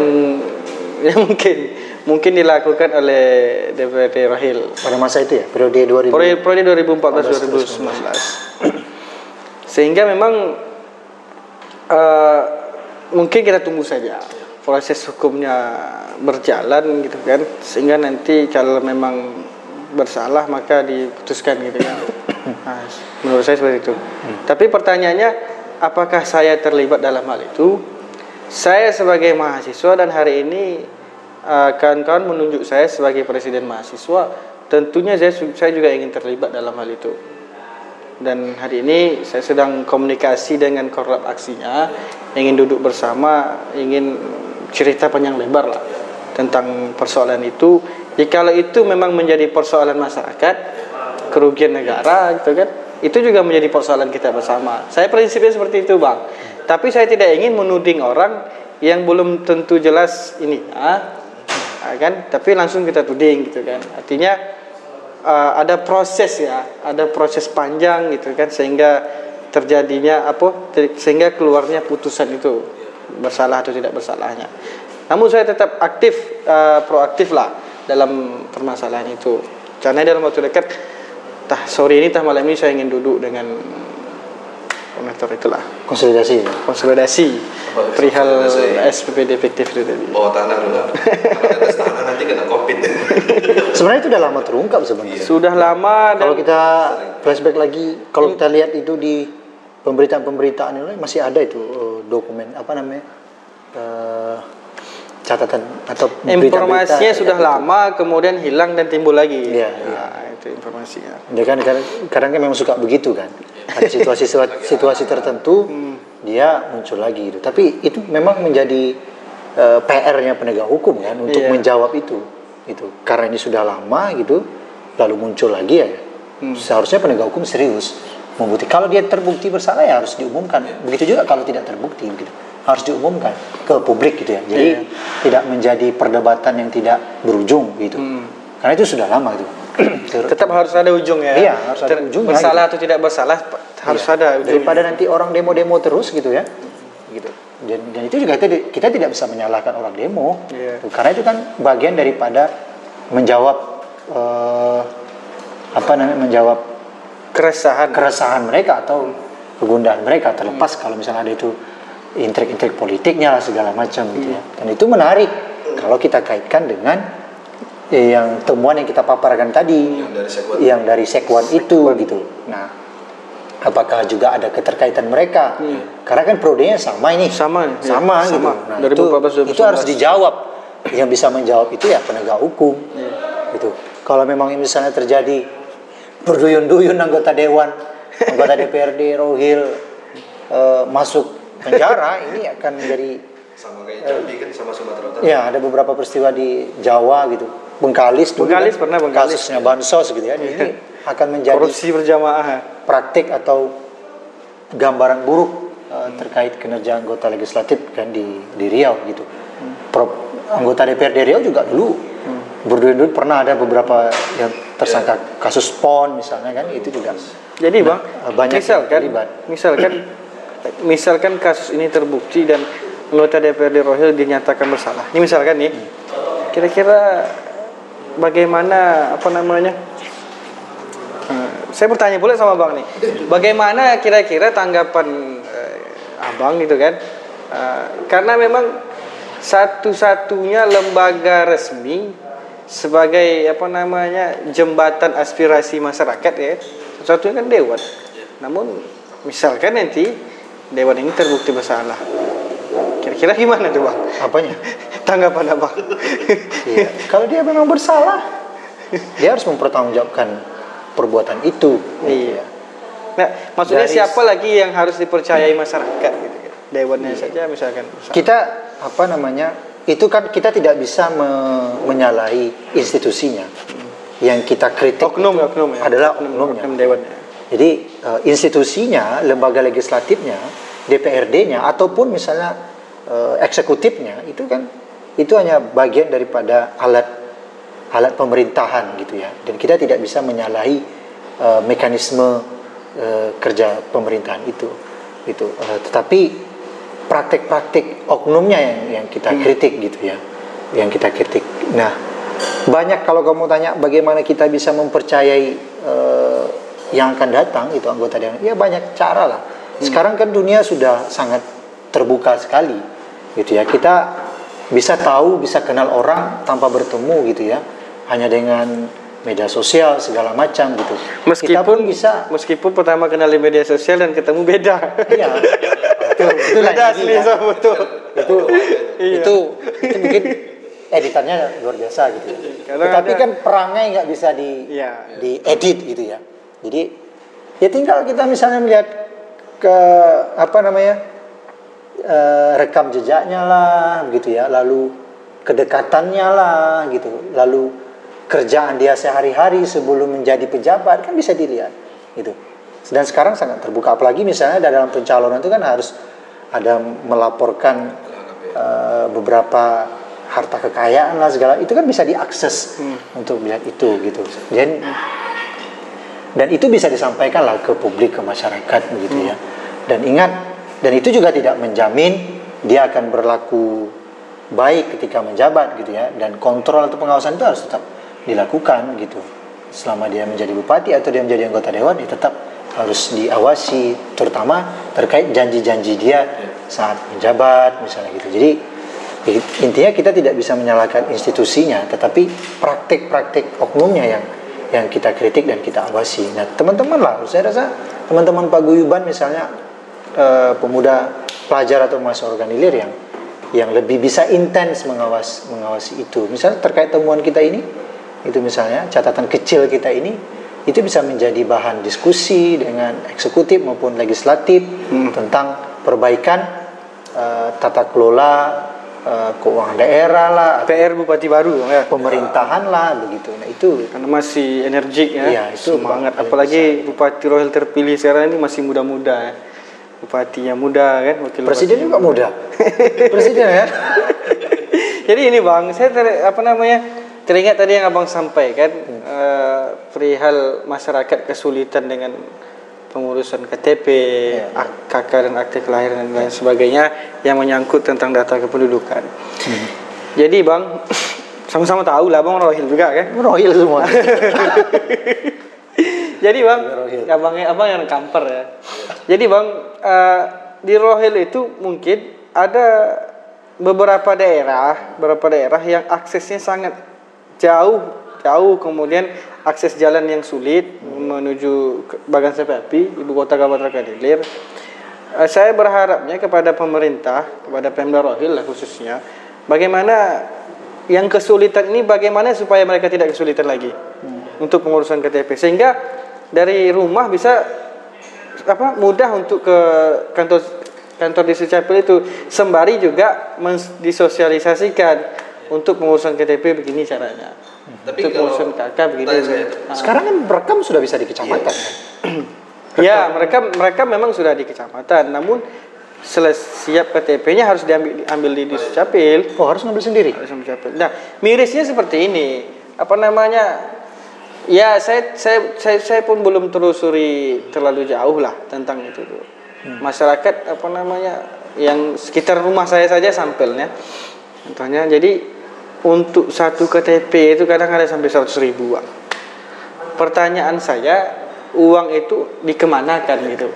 yang mungkin mungkin dilakukan oleh DPRD Rahil pada masa itu ya periode 2000 Periode periode 2014-2019. Sehingga memang eh, mungkin kita tunggu saja proses hukumnya berjalan gitu kan, sehingga nanti kalau memang bersalah maka diputuskan gitu kan. Nah, menurut saya seperti itu. Tapi pertanyaannya, apakah saya terlibat dalam hal itu? Saya sebagai mahasiswa dan hari ini eh, kawan-kawan menunjuk saya sebagai presiden mahasiswa, tentunya saya saya juga ingin terlibat dalam hal itu. Dan hari ini saya sedang komunikasi dengan korlap aksinya, ingin duduk bersama, ingin cerita panjang lebar lah tentang persoalan itu. Jikalau itu memang menjadi persoalan masyarakat, kerugian negara gitu kan, itu juga menjadi persoalan kita bersama. Saya prinsipnya seperti itu, Bang. Tapi saya tidak ingin menuding orang yang belum tentu jelas ini, ah, Ah, kan? Tapi langsung kita tuding gitu kan. Artinya uh, ada proses ya, ada proses panjang gitu kan sehingga terjadinya apa ter- sehingga keluarnya putusan itu bersalah atau tidak bersalahnya. Namun saya tetap aktif uh, proaktif lah dalam permasalahan itu. Karena dalam waktu dekat tah sore ini tah malam ini saya ingin duduk dengan koordinator itulah konsolidasi ya. konsolidasi Apa itu perihal konsolidasi? SPPD efektif itu tadi. bawa tanah dulu tanah nanti kena covid Sebenarnya itu udah lama terungkap sebenarnya. Sudah lama dan Kalau kita flashback lagi, kalau kita lihat itu di pemberitaan-pemberitaan ini masih ada itu eh, dokumen apa namanya eh, catatan atau informasinya sudah lama kemudian hilang dan timbul lagi. Iya, Nah, itu informasinya. Dia kan kadang, kadang kan memang suka begitu kan. Ada situasi situasi tertentu dia muncul lagi itu. Tapi itu memang menjadi eh, PR-nya penegak hukum kan untuk Iya. menjawab itu. Itu karena ini sudah lama gitu lalu muncul lagi ya. Seharusnya penegak hukum serius membukti. Kalau dia terbukti bersalah ya harus diumumkan. Begitu juga kalau tidak terbukti gitu. Harus diumumkan ke publik gitu ya. Jadi Iya. tidak menjadi perdebatan yang tidak berujung gitu. Karena itu sudah lama gitu. Tetap harus ada ujung ya. Iya, harus ada ujungnya, Bersalah atau tidak bersalah harus Iya. ada ujung. daripada nanti orang demo-demo terus gitu ya gitu dan, dan itu juga kita, kita tidak bisa menyalahkan orang demo Iya. karena itu kan bagian daripada menjawab eh, apa namanya menjawab keresahan. keresahan mereka atau kegundahan mereka terlepas kalau misalnya ada itu intrik-intrik politiknya lah segala macam gitu ya. Dan itu menarik kalau kita kaitkan dengan eh, yang temuan yang kita paparkan tadi Yang dari yang dari sekwan itu gitu. Nah apakah juga ada keterkaitan mereka? Karena kan prodenya sama ini. Sama, ya. sama gitu. Sama. nah, 2014, itu, itu harus dijawab. Yang bisa menjawab itu ya penegak hukum. Gitu. Kalau memang misalnya terjadi berduyun-duyun anggota dewan anggota DPRD Rohil eh, masuk penjara ini akan menjadi sama kayak Jambi kan sama Sumatera Utara ya ada beberapa peristiwa di Jawa gitu Bengkalis dulu Bengkalis kan, pernah, Bengkalis. kasusnya bansos gitu ya ini akan menjadi Korupsi berjamaah. praktik atau gambaran buruk eh, terkait kinerja anggota legislatif kan di di Riau gitu. Pro- anggota DPRD Riau juga dulu berdua pernah ada beberapa yang tersangka kasus PON misalnya kan itu juga. Jadi bang, Nah, banyak misalkan, terlibat. misalkan, misalkan kasus ini terbukti dan anggota DPRD Rohil dinyatakan bersalah. Ini misalkan nih, kira-kira bagaimana apa namanya? Eh, saya bertanya pula sama bang nih, bagaimana kira-kira tanggapan eh, abang gitu kan? Eh, karena memang satu-satunya lembaga resmi sebagai apa namanya jembatan aspirasi masyarakat ya satu-satunya kan dewan namun misalkan nanti dewan ini terbukti bersalah. Kira-kira gimana tuh bang? Apanya? tanggapan abang. Iya. Kalau dia memang bersalah, dia harus mempertanggungjawabkan perbuatan itu. iya. Nah maksudnya Dari- siapa lagi yang harus dipercayai masyarakat gitu kan dewannya saja misalkan. Bersalah. kita apa namanya itu kan kita tidak bisa me- menyalahi institusinya. Yang kita kritik oknum ya oknum ya. adalah oknum, oknumnya. oknum dewannya. Jadi eh, institusinya lembaga legislatifnya DPRD-nya ataupun misalnya eh, eksekutifnya itu kan itu hanya bagian daripada alat alat pemerintahan gitu ya. Dan kita tidak bisa menyalahi eh, mekanisme eh, kerja pemerintahan itu itu Eh, tetapi praktek-praktek oknumnya yang yang kita kritik gitu ya yang kita kritik. Nah banyak kalau kamu tanya bagaimana kita bisa mempercayai eh, yang akan datang itu anggota dewan ya banyak cara lah sekarang kan dunia sudah sangat terbuka sekali gitu ya kita bisa tahu bisa kenal orang tanpa bertemu gitu ya hanya dengan media sosial segala macam gitu kita meskipun pun bisa meskipun pertama kenal di media sosial dan ketemu beda Iya. Itu, itu beda lagi asli ya. sama foto Itu, Iya. itu, itu mungkin editannya luar biasa gitu. ya. Tetapi ada- kan perangai nggak bisa di Iya. diedit gitu ya. Jadi ya tinggal kita misalnya melihat ke apa namanya eh, rekam jejaknya lah gitu ya, lalu kedekatannya lah gitu, lalu kerjaan dia sehari-hari sebelum menjadi pejabat kan bisa dilihat gitu. Dan sekarang sangat terbuka apalagi misalnya dalam pencalonan itu kan harus ada melaporkan eh, beberapa harta kekayaan lah segala itu kan bisa diakses untuk melihat itu gitu. Dan dan itu bisa disampaikan lah ke publik ke masyarakat begitu ya. Dan ingat dan itu juga tidak menjamin dia akan berlaku baik ketika menjabat gitu ya. Dan kontrol atau pengawasan itu harus tetap dilakukan gitu. Selama dia menjadi bupati atau dia menjadi anggota dewan ya tetap harus diawasi terutama terkait janji-janji dia saat menjabat misalnya gitu. Jadi intinya kita tidak bisa menyalahkan institusinya tetapi praktik-praktik oknumnya yang yang kita kritik dan kita awasi. Nah teman-teman lah saya rasa teman-teman paguyuban misalnya eh, pemuda pelajar atau mahasiswa organilir yang yang lebih bisa intens mengawas mengawasi itu misalnya terkait temuan kita ini itu misalnya catatan kecil kita ini itu bisa menjadi bahan diskusi dengan eksekutif maupun legislatif tentang perbaikan eh, tata kelola eh, keuangan daerah lah PR Bupati baru ya. pemerintahan lah begitu nah itu Karena masih energik ya, Iya, itu semangat. Apalagi Bupati Rohil terpilih sekarang ini masih muda-muda ya. Bupati yang muda kan, wakil presiden juga muda. presiden ya? Jadi ini bang, saya ter, apa namanya teringat tadi yang abang sampaikan eh, perihal masyarakat kesulitan dengan pengurusan KTP, ak- KK dan akte kelahiran dan lain sebagainya yang menyangkut tentang data kependudukan. Jadi bang, sama-sama tahu lah bang Rohil juga kan. rohil semua Jadi bang, abangnya abang yang kamper ya. Jadi bang, eh, di Rohil itu mungkin ada beberapa daerah, beberapa daerah yang aksesnya sangat jauh, jauh kemudian akses jalan yang sulit menuju ke Bagan Sepapi, ibu kota Kabupaten Kadilir. Eh, saya berharapnya kepada pemerintah, kepada Pemda Rohil lah khususnya, bagaimana yang kesulitan ini bagaimana supaya mereka tidak kesulitan lagi untuk pengurusan KTP sehingga dari rumah bisa apa mudah untuk ke kantor kantor di Secapil itu sembari juga disosialisasikan untuk pengurusan KTP begini caranya. Tapi untuk kalau pengurusan KK begini. tanya saya, Ah. sekarang kan rekam sudah bisa di kecamatan kan? Ya, mereka mereka memang sudah di kecamatan, namun seles- siap KTP-nya harus diambil diambil di Duscapil. oh harus ngambil sendiri Harus Duscapil. Nah, mirisnya seperti ini. Apa namanya? Ya, saya saya saya, saya pun belum telusuri terlalu jauh lah tentang itu tuh. Masyarakat apa namanya yang sekitar rumah saya saja sampelnya. Contohnya, jadi untuk satu KTP itu kadang ada sampai 100 ribu uang. Pertanyaan saya, uang itu dikemanakan gitu?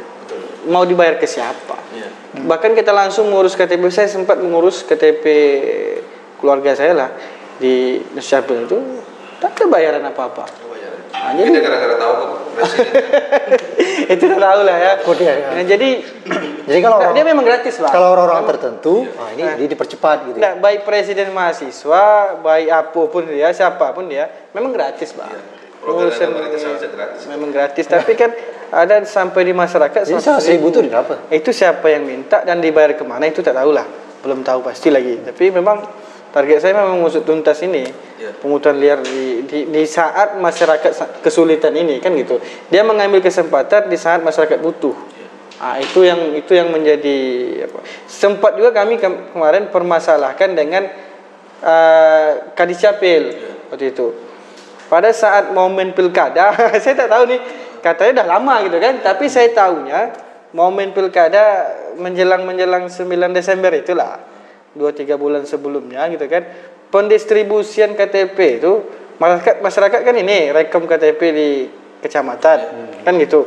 Mau dibayar ke siapa? Iya. Bahkan kita langsung mengurus KTP, saya sempat mengurus KTP keluarga saya lah di Nusyapil itu tak ada bayaran apa-apa. Nah, Kita jadi gara-gara tahu kok presiden. itu udah tahu lah ya. Oh, dia, ya. Nah, jadi jadi kalau orang dia memang gratis lah. kalau orang-orang tertentu nah ini ini dipercepat gitu ya. Nah, baik presiden mahasiswa, baik apa pun dia, siapa pun dia, memang gratis, Pengurusan pemerintah seharusnya gratis. Memang gratis, tapi kan ada sampai di masyarakat Jadi 100 100 ribu itu didapat? Itu siapa yang minta dan dibayar ke mana itu tak tahu lah. Belum tahu pasti lagi. Tapi memang target saya memang mengusut tuntas ini. Iya. Pungutan liar di, di, di saat masyarakat kesulitan ini kan gitu. Dia mengambil kesempatan di saat masyarakat butuh. Ah, itu yang itu yang menjadi apa. Sempat juga kami kem- kemarin permasalahkan dengan uh, Kadis Capil waktu itu. Pada saat momen pilkada, saya tak tahu nih, katanya udah lama gitu kan, tapi saya tahunya momen pilkada menjelang menjelang 9 Desember itulah. 2 3 bulan sebelumnya gitu kan. Pendistribusian KTP itu masyarakat masyarakat kan ini rekam KTP di kecamatan kan gitu.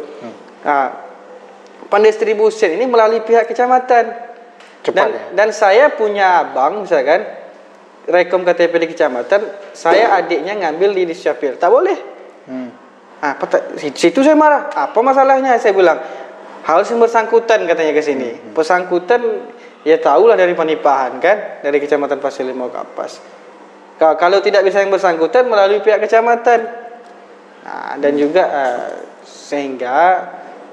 Nah, pendistribusian ini melalui pihak kecamatan. Cepat dan, ya? dan saya punya abang misalkan rekom KTP di kecamatan, saya adiknya ngambil di Disyapil. Tak boleh. Hmm. Ah, peta- di situ saya marah. Apa masalahnya? Saya bilang hal yang bersangkutan katanya ke sini. Bersangkutan ya tahulah dari panipahan kan, dari kecamatan Pasir Limau Kapas. Ka- Kalau tidak bisa yang bersangkutan melalui pihak kecamatan. Nah, dan juga eh, sehingga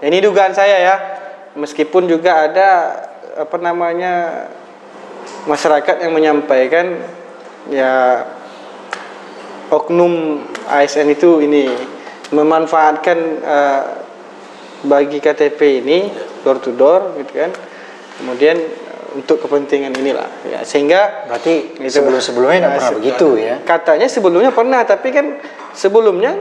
ini dugaan saya ya, meskipun juga ada apa namanya masyarakat yang menyampaikan ya oknum ASN itu ini memanfaatkan eh, bagi KTP ini door to door gitu kan kemudian untuk kepentingan inilah ya. Sehingga Berarti Itu. sebelum-sebelumnya tidak Nah, pernah se- begitu ya. katanya sebelumnya pernah tapi kan sebelumnya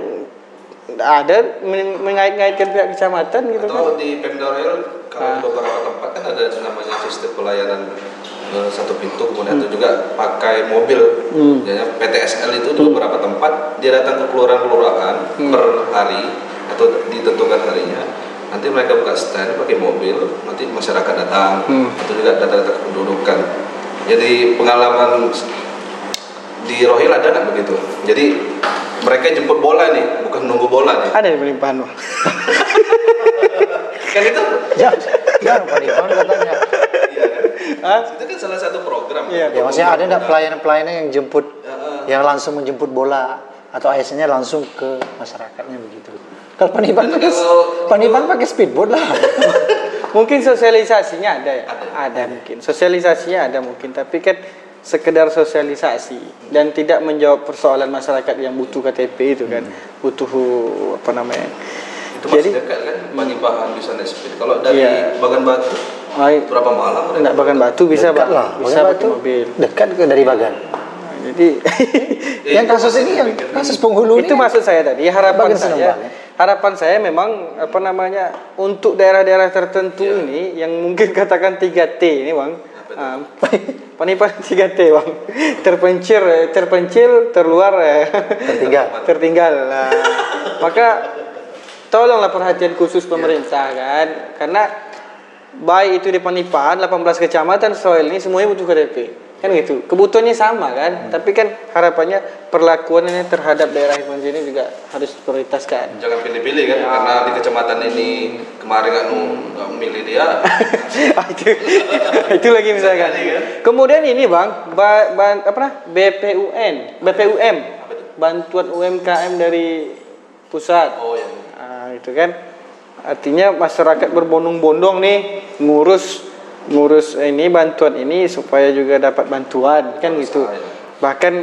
ada men- mengait-ngaitkan pihak kecamatan gitu kan. Atau di Pemda Royal kalau di beberapa tempat kan ada namanya sistem pelayanan eh, satu pintu kemudian itu juga pakai mobil. Misalnya PTSL itu di beberapa tempat dia datang ke kelurahan-kelurahan per hari atau ditentukan harinya nanti mereka buka stand pakai mobil nanti masyarakat datang Hmm. itu juga data-data kependudukan jadi pengalaman di Rohil ada nggak begitu jadi mereka jemput bola nih bukan nunggu bola nih Ada pelimpahan bang. kan itu Ya, ya Panipan katanya. iya kan itu kan salah satu program Iya. Ya maksudnya ada enggak pelayanan-pelayanan yang jemput Heeh. yang langsung menjemput bola atau ASN-nya langsung ke masyarakatnya begitu. Kalau Panipan pakai Panipan pakai speedboat lah. Mungkin sosialisasinya ada ya? Ada. Ada mungkin. Sosialisasinya ada mungkin, tapi kan sekedar sosialisasi dan tidak menjawab persoalan masyarakat yang butuh KTP itu kan, butuh apa namanya? itu masih Jadi- dekat kan bahan bisa naik speed kalau dari Iya. Bagan Batu berapa malam enggak bagan batu bisa Dekat Pak. lah, bisa Bagan pakai Batu. mobil. Dekat ke dari Bagan. Jadi Ya, yang kasus ini yang dipikir. kasus penghulu itu ini maksud saya tadi harapan senang saya. Harapan saya memang apa namanya untuk daerah-daerah tertentu Iya. ini yang mungkin katakan 3T ini bang. Ah, penipuan 3T bang. Terpencil terpencil terluar eh, tertinggal. tertinggal. Nah, maka tolonglah perhatian khusus pemerintah kan. Karena baik itu di Panipan 18 kecamatan soal ini semuanya butuh KTP kan gitu. Kebutuhannya sama kan? Tapi kan harapannya perlakuannya terhadap daerah yang ini juga harus prioritaskan jangan pilih-pilih kan? Karena di kecamatan ini kemarin nggak nu- nggak memilih dia. Ah, itu. Itu lagi misalkan. Kemudian ini bang ba, ba- apa nah? BPUN BPUM bantuan UMKM dari pusat. Oh ya Ah, itu kan. Artinya masyarakat berbondong-bondong nih ngurus ngurus ini bantuan ini supaya juga dapat bantuan kan gitu. Usaha, ya. bahkan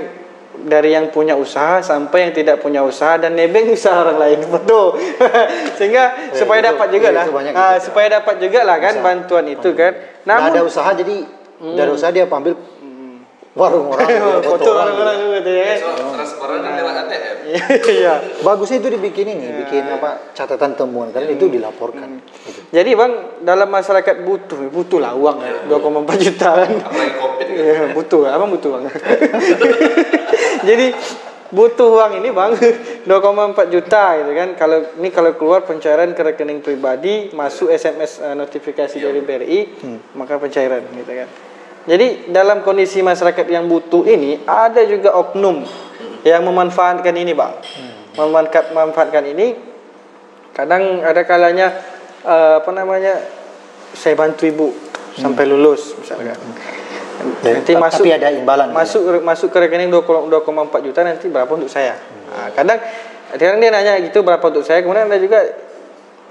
dari yang punya usaha sampai yang tidak punya usaha dan nebeng usaha orang lain betul. Sehingga Ya, supaya itu- dapat juga ya, lah. itu banyak Ah, gitu. supaya dapat juga lah kan bantuan itu kan. Namun ada usaha jadi dari usaha dia ambil warung orang, foto orang. orang-orang gitu ya so transparan kan lewat ATM iya Bagusnya itu dibikin ini, bikin apa catatan temuan karena itu dilaporkan. Gitu. jadi bang dalam masyarakat butuh butuh lah uang ya 2,4 juta kan apalagi covid kan Iya, butuh. Abang butuh bang. Jadi butuh uang ini bang 2,4 juta gitu kan. Kalau ini kalau keluar pencairan ke rekening pribadi masuk SMS eh, notifikasi dari BRI maka pencairan gitu kan. Jadi dalam kondisi masyarakat yang butuh ini ada juga oknum yang memanfaatkan ini bang. Memanfaat, memanfaatkan ini kadang ada kalanya eh, apa namanya saya bantu ibu sampai lulus misalkan. Ya, Nanti masuk tapi ada imbalan. masuk masuk ke rekening 2,4 juta nanti berapa untuk saya Nah, kadang kadang dia nanya gitu berapa untuk saya kemudian ada juga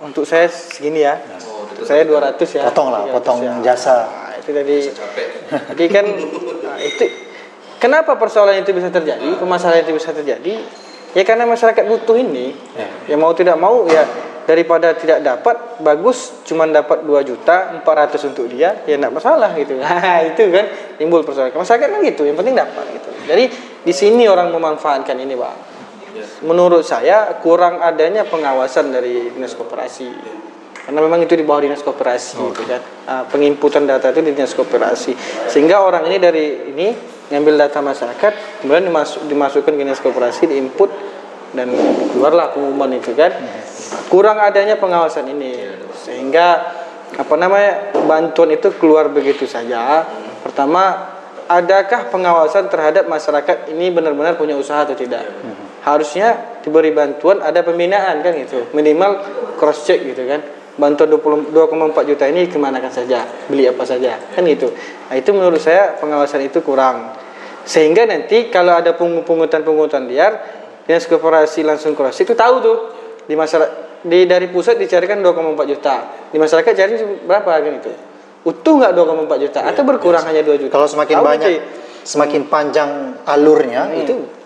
untuk saya segini ya Oh, untuk saya 200 ya Potong lah, 300 potong ya. jasa. Itu tadi jadi kan nah, itu kenapa persoalan itu bisa terjadi permasalahan itu bisa terjadi? Ya karena masyarakat butuh ini. Ya. Mau tidak mau ya daripada tidak dapat bagus cuman dapat 2 juta 400 untuk dia ya enggak masalah gitu. Nah itu kan timbul persoalan. Masyarakat kan gitu yang penting dapat gitu. Jadi di sini orang memanfaatkan ini bang. Menurut saya kurang adanya pengawasan dari dinas koperasi karena memang itu di bawah dinas koperasi gitu kan. Ah, penginputan data itu di dinas koperasi. Sehingga orang ini dari ini ngambil data masyarakat kemudian dimasuk, dimasukkan ke dinas koperasi diinput dan keluarlah pengumuman itu kan. Kurang adanya pengawasan ini. Sehingga apa namanya bantuan itu keluar begitu saja. Pertama adakah pengawasan terhadap masyarakat ini benar-benar punya usaha atau tidak? Harusnya diberi bantuan ada pembinaan kan gitu. Minimal cross check gitu kan bantuan 20 2,4 juta ini kemanakan saja? Beli apa saja? Kan gitu. Nah, itu menurut saya pengawasan itu kurang. Sehingga nanti kalau ada pungutan-pungutan liar dinas koperasi langsung check itu tahu tuh. Di masyarakat di dari pusat dicarikan 2,4 juta. Di masyarakat cari berapa kan itu utuh nggak 2,4 juta? Atau berkurang hanya 2 juta? Kalau semakin Tahu banyak, sih. semakin panjang alurnya itu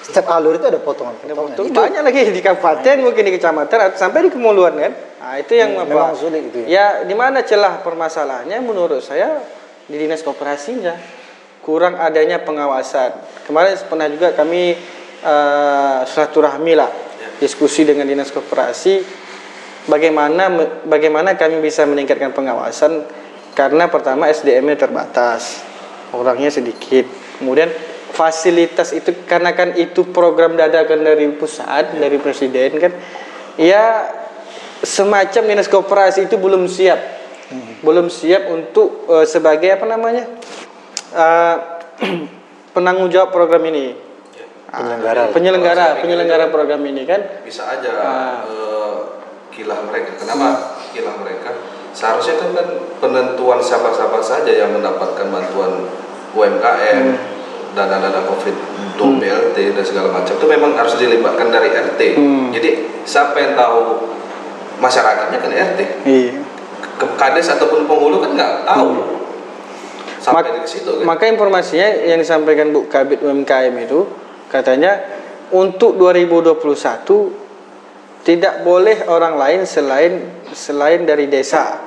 setiap alur itu ada potongan-potongan. Itu banyak lagi di kabupaten mungkin di kecamatan atau sampai di kemuluan kan. Nah, itu yang Hmm, memang sulit itu ya. Ya, di mana celah permasalahannya menurut saya di dinas koperasinya kurang adanya pengawasan. Kemarin pernah juga kami eh, silaturahmi lah diskusi dengan dinas koperasi bagaimana bagaimana kami bisa meningkatkan pengawasan karena pertama SDM-nya terbatas, orangnya sedikit. Kemudian fasilitas itu karena kan itu program dadakan dari pusat dari presiden kan, ya semacam dinas koperasi itu belum siap, belum siap untuk eh, sebagai apa namanya eh, penanggung jawab program ini. Penyelenggara. penyelenggara penyelenggara program ini kan bisa aja Ah. eh, kilah mereka. Kenapa kilah mereka? Seharusnya itu kan penentuan siapa-siapa saja yang mendapatkan bantuan UMKM, Hmm. Dana-dana COVID, untuk BLT dan segala macam itu memang harus dilibatkan dari RT. Hmm. Jadi siapa yang tahu masyarakatnya kan RT. iya Kades ataupun penghulu kan nggak tahu sampai Mak- situ kan. Maka informasinya yang disampaikan Bu Kabit UMKM itu katanya untuk 2021 tidak boleh orang lain selain selain dari desa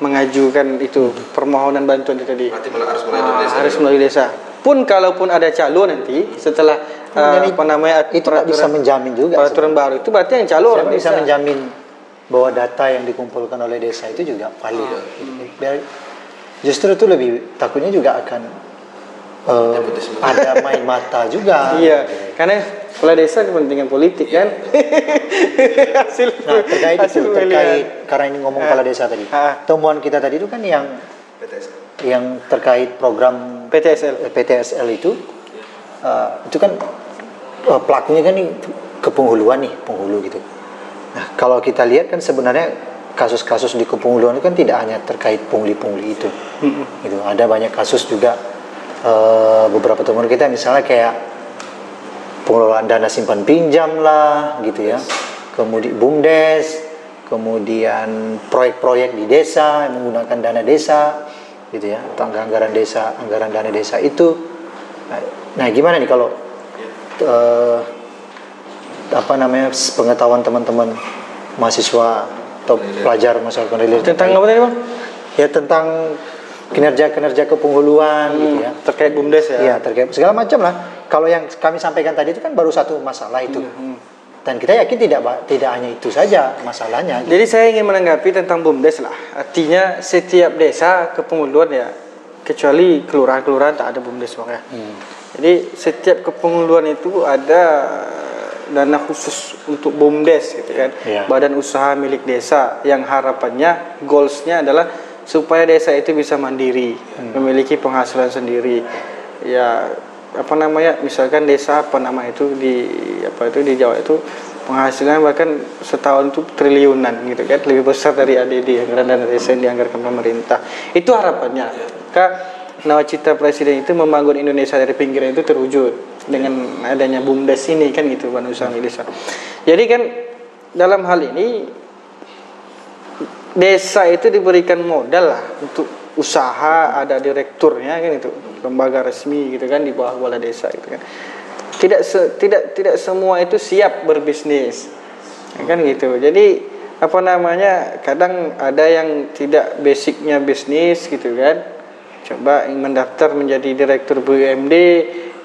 mengajukan itu permohonan bantuan itu tadi. Berarti harus mulai dari Ah, desa. harus dulu. melalui desa. Pun kalaupun ada calon nanti setelah itu- apa namanya itu tak bisa menjamin juga peraturan sebenarnya. baru itu berarti yang calon Saya orang bisa desa. menjamin bahwa data yang dikumpulkan oleh desa itu juga valid. Ah. Biar- Justru itu lebih takutnya juga akan Nepotisme. ada main mata juga. Iya, karena kepala desa kepentingan politik kan. hasil Nah terkait hasil itu, terkait karena ini ngomong kepala desa tadi. Ah. Temuan kita tadi itu kan yang PTS. Yang terkait program PTSL. PTSL itu eh, itu kan eh, pelakunya kan nih ke penghuluan nih penghulu gitu. Nah kalau kita lihat kan sebenarnya kasus-kasus di kepenghuluan itu kan tidak hanya terkait pungli-pungli itu, gitu. Ada banyak kasus juga eh, beberapa teman kita misalnya kayak pengelolaan dana simpan pinjam lah gitu ya, kemudian bumdes, kemudian proyek-proyek di desa yang menggunakan dana desa gitu ya, atau anggaran desa, anggaran dana desa itu. Nah, nah, gimana nih kalau eh, apa namanya pengetahuan teman-teman mahasiswa atau pelajar masyarakat relate Tentang apa tadi bang? ya tentang kinerja-kinerja kepenghuluan gitu ya. Terkait bumdes ya. Iya, terkait segala macam lah. Kalau yang kami sampaikan tadi itu kan baru satu masalah itu. Hmm, Dan kita yakin tidak tidak hanya itu saja masalahnya. gitu. Jadi saya ingin menanggapi tentang bumdes lah. Artinya setiap desa kepenguluan ya, kecuali kelurahan-kelurahan tak ada bumdes bang ya. Hmm. Jadi setiap kepenguluan itu ada dana khusus untuk bumdes gitu kan. Iya. Badan usaha milik desa yang harapannya goalsnya adalah supaya desa itu bisa mandiri, Hmm. memiliki penghasilan sendiri. Ya apa namanya? Misalkan desa apa nama itu di apa itu di Jawa itu penghasilan bahkan setahun itu triliunan gitu kan, lebih besar dari ADD anggaran dana desa yang dianggarkan pemerintah. Itu harapannya. Maka nawacita presiden itu membangun Indonesia dari pinggiran itu terwujud dengan adanya bumdes ini kan gitu Milik Desa. Jadi kan dalam hal ini desa itu diberikan modal lah untuk usaha ada direkturnya kan itu lembaga resmi gitu kan di bawah kepala desa gitu kan. Tidak se- tidak tidak semua itu siap berbisnis. Ya kan gitu. Jadi apa namanya kadang ada yang tidak basicnya bisnis gitu kan. Coba mendaftar menjadi direktur BUMD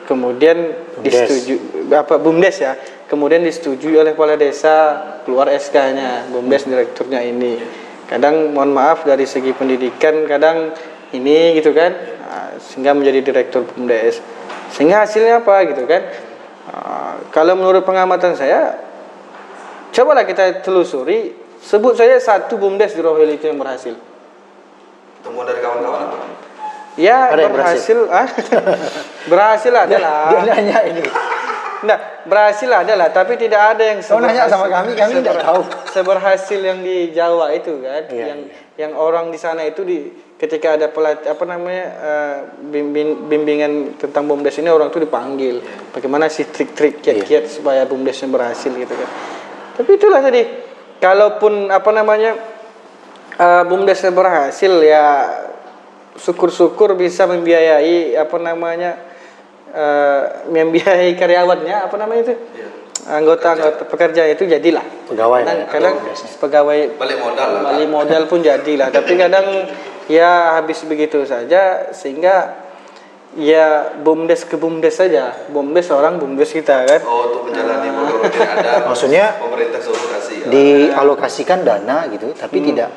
kemudian Bumdes. disetujui apa bumdes ya. Kemudian disetujui oleh kepala desa keluar SK-nya bumdes direkturnya ini kadang mohon maaf dari segi pendidikan kadang ini gitu kan ah, sehingga menjadi direktur bumdes sehingga hasilnya apa gitu kan? Ah, kalau menurut pengamatan saya cobalah kita telusuri sebut saja satu bumdes di Rohel itu yang berhasil. Temuan dari kawan-kawan apa? ya Ada yang berhasil. ah, berhasil adalah Dia nanya ini. Nah, berhasil adalah, tapi tidak ada yang Kau nanya sama kami, kami tidak tahu. Seberhasil yang di Jawa itu kan, Iya, yang yang orang di sana itu di ketika ada pelat apa namanya eh, bimbing- bimbingan tentang bumdes ini orang itu dipanggil. Bagaimana sih trik-trik Iya. kiat-kiat supaya bumdesnya berhasil gitu kan. Tapi itulah tadi, kalaupun apa namanya eh, bumdesnya berhasil ya syukur-syukur bisa membiayai apa namanya eh, membiayai karyawannya apa namanya itu Iya. anggota-anggota pekerja itu jadilah Pegawai kadang, ya, kadang pegawai Balik modal lah. balik modal pun jadilah tapi kadang ya habis begitu saja sehingga ya bumdes ke bumdes saja bumdes orang bumdes kita kan Oh, untuk menjalani program tidak ada. Maksudnya pemerintah suruh kasih. ya. Dialokasikan dana gitu, tapi tidak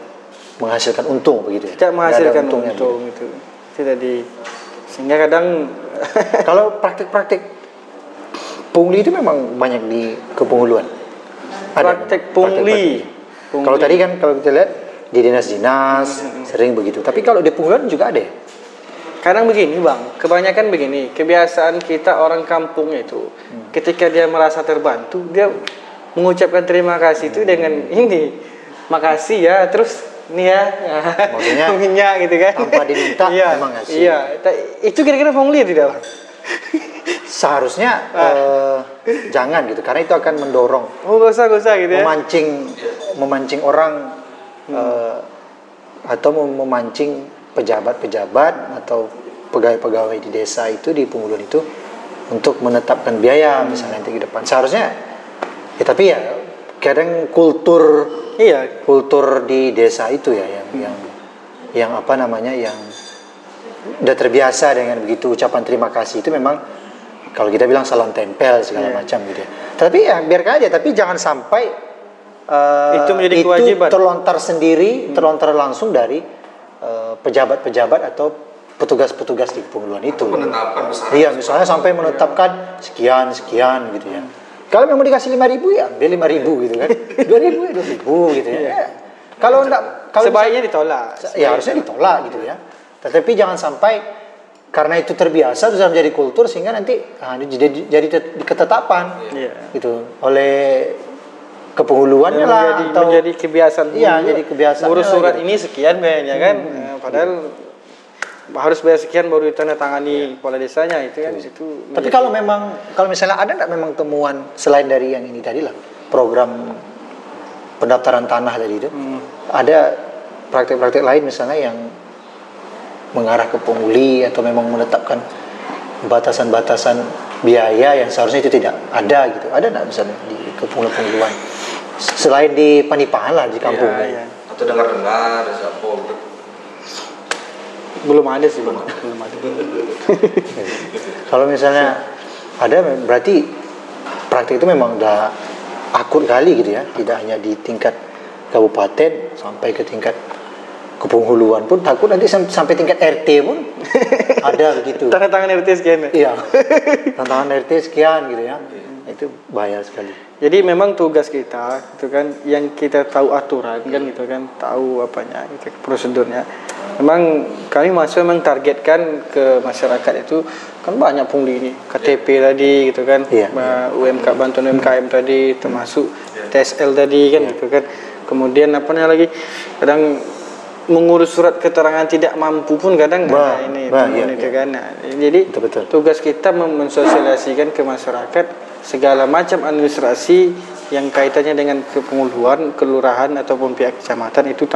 menghasilkan untung begitu ya. tidak menghasilkan untungnya untung itu itu tadi sehingga kadang gitu. Kalau praktik-praktik pungli itu memang banyak di kepenghuluan. Ada praktek memang pungli. Kalau tadi kan kalau kita lihat di dinas-dinas sering begitu. Tapi kalau di penguluan juga ada ya? Kadang begini bang, kebanyakan begini, kebiasaan kita orang kampung itu, ketika dia merasa terbantu, dia mengucapkan terima kasih itu dengan ini, makasih ya, terus nih ya, Maksudnya minyak gitu kan, tanpa diminta, iya, memang ngasih. Iya, Ta- itu kira-kira pungli tidak bang? Seharusnya eh, jangan gitu karena itu akan mendorong Oh gak usah, gak usah gitu ya. memancing memancing orang eh, atau mem- memancing pejabat-pejabat atau pegawai-pegawai di desa itu di penguluan itu untuk menetapkan biaya misalnya nanti ke depan. Seharusnya ya tapi ya kadang kultur Iya, kultur di desa itu ya yang yang yang apa namanya yang udah terbiasa dengan begitu ucapan terima kasih itu memang kalau kita bilang salam tempel segala Iya. macam gitu ya. Tapi ya biarkan aja tapi jangan sampai eh, Itu menjadi kewajiban. terlontar sendiri, terlontar langsung dari eh, pejabat-pejabat atau petugas-petugas di penguluan itu. penetapan besar Iya, misalnya sampai menetapkan sekian sekian gitu ya. Kalau memang dikasih lima ribu ya ambil lima ribu gitu kan, dua ribu ya dua ribu gitu ya. Iya. Kalau enggak, kalau sebaiknya ditolak. ya harusnya ditolak gitu ya. Tetapi jangan sampai karena itu terbiasa sudah menjadi kultur sehingga nanti ah, jadi jadi tet- ketetapan Iya. gitu oleh kepenghuluannya lah menjadi, atau menjadi kebiasaan Iya, jadi kebiasaan Ngurus surat gitu. ini sekian bayarnya kan. Eh, padahal harus bayar sekian baru ditandatangani kepala desanya itu kan itu. Iya. Tapi kalau memang kalau misalnya ada nggak memang temuan selain dari yang ini tadi lah program pendaftaran tanah tadi itu Hmm. ada praktek-praktek lain misalnya yang mengarah ke pungli atau memang menetapkan batasan-batasan biaya yang seharusnya itu tidak ada gitu ada nggak misalnya di kepunguluan selain di Panipahan lah di kampung Iya, iya. atau dengar-dengar ada siapa. Belum ada sih bang, belum ada. Kalau misalnya ada berarti praktik itu memang udah akut kali gitu ya, tidak hanya di tingkat kabupaten sampai ke tingkat kepenghuluan pun takut nanti sam- sampai tingkat RT pun ada begitu. Tanda tangan RT sekian ya. Iya. Tantangan RT sekian gitu ya. Itu bahaya sekali. Jadi memang tugas kita itu kan yang kita tahu aturan kan gitu kan tahu apanya gitu, prosedurnya. Memang kami masuk memang targetkan ke masyarakat itu kan banyak pungli ini KTP tadi gitu kan, Iya, Ba- UMK bantuan UMKM tadi termasuk TSL tadi kan gitu kan. Kemudian apa lagi kadang mengurus surat keterangan tidak mampu pun kadang Bah, nah, ini bah, iya, itu iya. kan. Nah, jadi Betul, betul. tugas kita mensosialisasikan ke masyarakat segala macam administrasi yang kaitannya dengan kepenguluan, kelurahan ataupun pihak kecamatan itu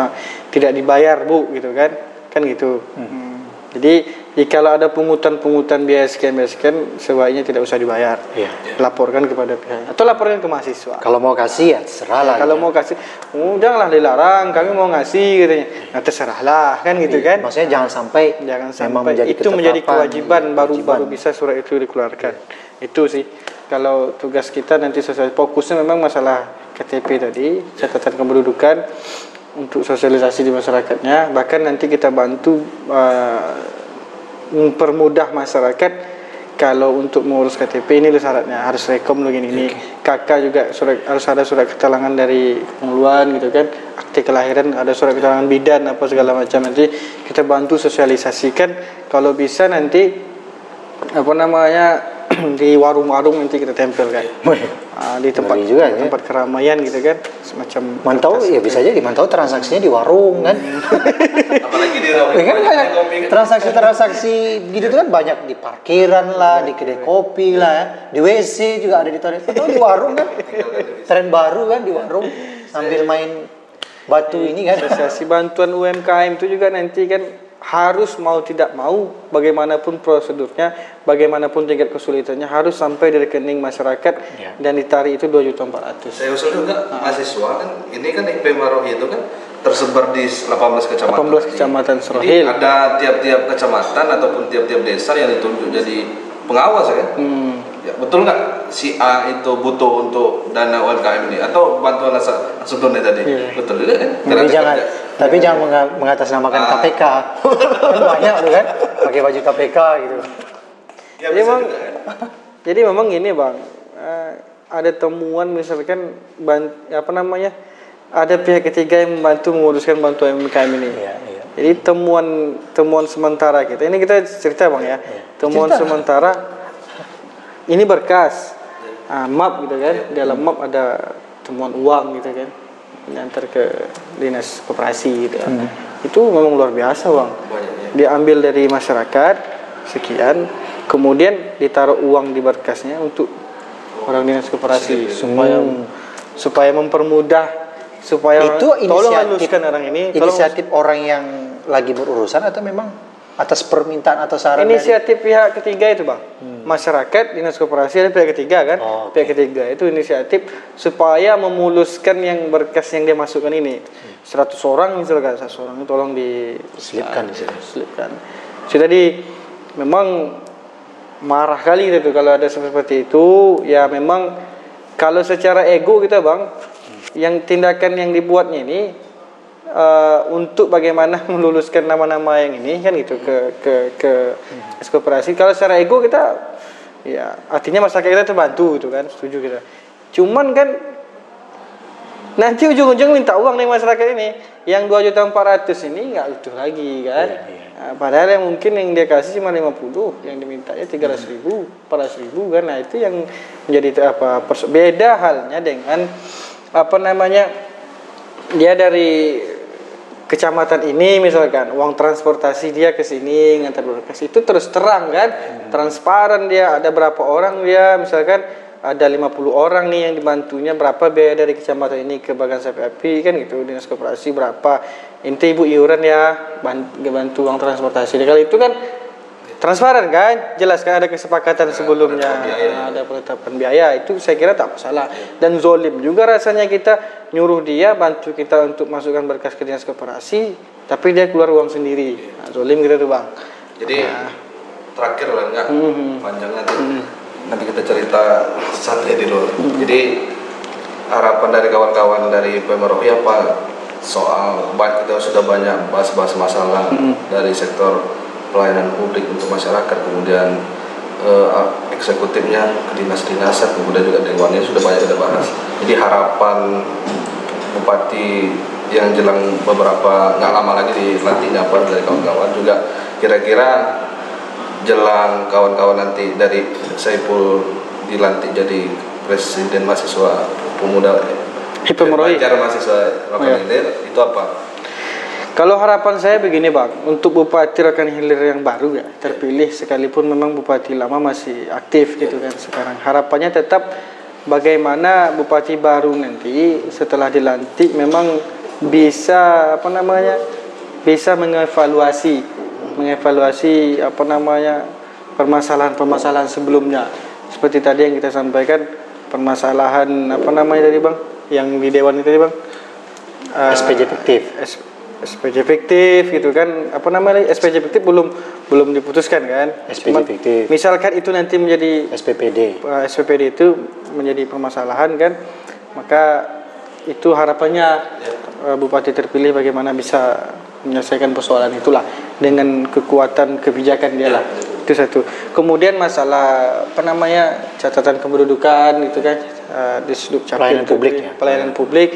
tidak dibayar bu, gitu kan, kan gitu. Hmm. Jadi jikalau ada pungutan-pungutan biaya sekian biaya sekian, sebaiknya tidak usah dibayar. Iya. Laporkan kepada pihak atau laporkan ke mahasiswa. Kalau mau kasih ya terserah lah. Kalau gitu. mau kasih, oh, janganlah dilarang, kami mau ngasih katanya. Nah terserahlah kan gitu kan. Maksudnya jangan sampai Jangan sampai menjadi itu menjadi kewajiban iya, baru kewajiban. baru bisa surat itu dikeluarkan. Itu sih. Kalau tugas kita nanti sesuai fokusnya memang masalah KTP tadi, catatan kependudukan untuk sosialisasi di masyarakatnya. Bahkan nanti kita bantu uh, mempermudah masyarakat kalau untuk mengurus KTP ini syaratnya harus rekom lo gini ini kakak juga surat harus ada surat keterangan dari pengeluaran gitu kan. Akte kelahiran ada surat keterangan bidan apa segala macam. Nanti kita bantu sosialisasikan. Kalau bisa nanti apa namanya di warung-warung nanti kita tempelkan Wih, Ah, di tempat juga ya. tempat keramaian gitu kan semacam Mantau kertas. ya bisa jadi mantau transaksinya di warung kan. apalagi di Ya kan banyak kan transaksi-transaksi gitu tuh kan banyak di parkiran lah, di kedai kopi lah, ya. di WC juga ada di toilet. Atau di warung kan, tren baru kan di warung sambil main batu ini kan. Asosiasi bantuan UMKM itu juga nanti kan harus mau tidak mau bagaimanapun prosedurnya, bagaimanapun tingkat kesulitannya harus sampai di rekening masyarakat Ya. dan ditarik itu 2 juta 400. saya usul juga mahasiswa kan ini kan IP Marohi itu kan tersebar di 18 kecamatan 18 kecamatan Jadi Serohil. ada tiap-tiap kecamatan ataupun tiap-tiap desa yang ditunjuk jadi pengawas ya kan Hmm. Ya, betul nggak si A itu butuh untuk dana UMKM ini atau bantuan langsung tunai tadi? Iya. Betul juga kan? Tapi jangan, kerja. tapi jangan menga- mengatasnamakan Ah. KPK. kan banyak tuh kan, pakai baju KPK gitu. Ya, Jadi bisa memang juga, kan? jadi memang gini bang, eh, ada temuan misalkan ban, apa namanya ada pihak ketiga yang membantu menguruskan bantuan UMKM ini. Iya, iya. Jadi temuan temuan sementara kita ini kita cerita bang ya. Temuan Cerita. sementara ini berkas ah, map gitu kan. Di dalam map ada temuan uang gitu kan. Diantar ke dinas koperasi gitu kan. Itu memang luar biasa bang. Banyak ya. Diambil dari masyarakat sekian, kemudian ditaruh uang di berkasnya untuk orang dinas koperasi supaya supaya mempermudah supaya itu tolong inisiatif haluskan orang ini tolong inisiatif orang yang lagi berurusan atau memang atas permintaan atau saran dari inisiatif pihak ketiga itu bang. Masyarakat dinas koperasi ada pihak ketiga kan? Hmm. Oh, pihak ketiga itu inisiatif supaya memuluskan yang berkas yang dia masukkan ini. 100 orang misalkan. 100 orang itu tolong di Selipkan di situ. selipkan. Sudah di memang marah kali gitu kalau ada seperti itu ya memang kalau secara ego kita bang yang tindakan yang dibuatnya ini eh, untuk bagaimana meluluskan nama-nama yang ini kan gitu ke ke ke koperasi. Kalau secara ego kita ya artinya masyarakat kita terbantu gitu kan setuju kita. Cuman kan nanti ujung-ujung minta uang dari masyarakat ini yang 2 juta 400 ini nggak utuh lagi kan. Nah, padahal yang mungkin yang dia kasih cuma 50 yang dimintanya 300 ribu 400 ribu kan. Nah itu yang menjadi apa beda halnya dengan apa namanya dia dari kecamatan ini misalkan uang transportasi dia ke sini ngantar berkas itu terus terang kan? Transparan dia ada berapa orang dia misalkan ada 50 orang nih yang dibantunya berapa biaya dari kecamatan ini ke bagian api kan gitu dinas koperasi berapa. Inti ibu iuran ya ban- bantu uang transportasi. Kalau itu kan transparan kan? Jelas kan ada kesepakatan sebelumnya. Ada penetapan biaya itu saya kira tak masalah. Dan zolim juga rasanya kita nyuruh dia bantu kita untuk masukkan berkas ke dinas koperasi tapi dia keluar uang sendiri. Nah, zolim gitu tuh bang. Jadi terakhir lah enggak Mhm. panjang nanti nanti kita cerita satu di luar. Jadi harapan dari kawan-kawan dari Pemerohi apa? Soal kita sudah banyak bahas-bahas masalah dari sektor pelayanan publik untuk masyarakat kemudian eh, eksekutifnya ke dinas-dinasan kemudian juga dewannya sudah banyak kita bahas. Jadi harapan bupati yang jelang beberapa nggak lama lagi dilantiknya apa dari kawan-kawan juga kira-kira jelang kawan-kawan nanti dari Saiful dilantik jadi presiden mahasiswa pemuda. Pelajar mahasiswa Rokan Oh, iya. Itu apa? Kalau harapan saya begini bang, untuk Bupati Rokan Hilir yang baru ya terpilih sekalipun memang Bupati lama masih aktif gitu kan sekarang. Harapannya tetap bagaimana Bupati baru nanti setelah dilantik memang bisa apa namanya bisa mengevaluasi mengevaluasi apa namanya permasalahan-permasalahan sebelumnya seperti tadi yang kita sampaikan permasalahan apa namanya tadi bang yang di dewan itu tadi bang Eh, SPJ fiktif. S- SPJ fiktif gitu kan. Apa namanya SPJ fiktif belum belum diputuskan kan. SPJ Cuman fiktif. misalkan itu nanti menjadi SPPD uh, SPPD itu menjadi permasalahan kan maka itu harapannya uh, bupati terpilih bagaimana bisa menyelesaikan persoalan itulah dengan kekuatan kebijakan dia lah. Itu satu. Kemudian masalah apa namanya catatan kependudukan gitu kan uh, di sudut Pelayanan publik ya. pelayanan publik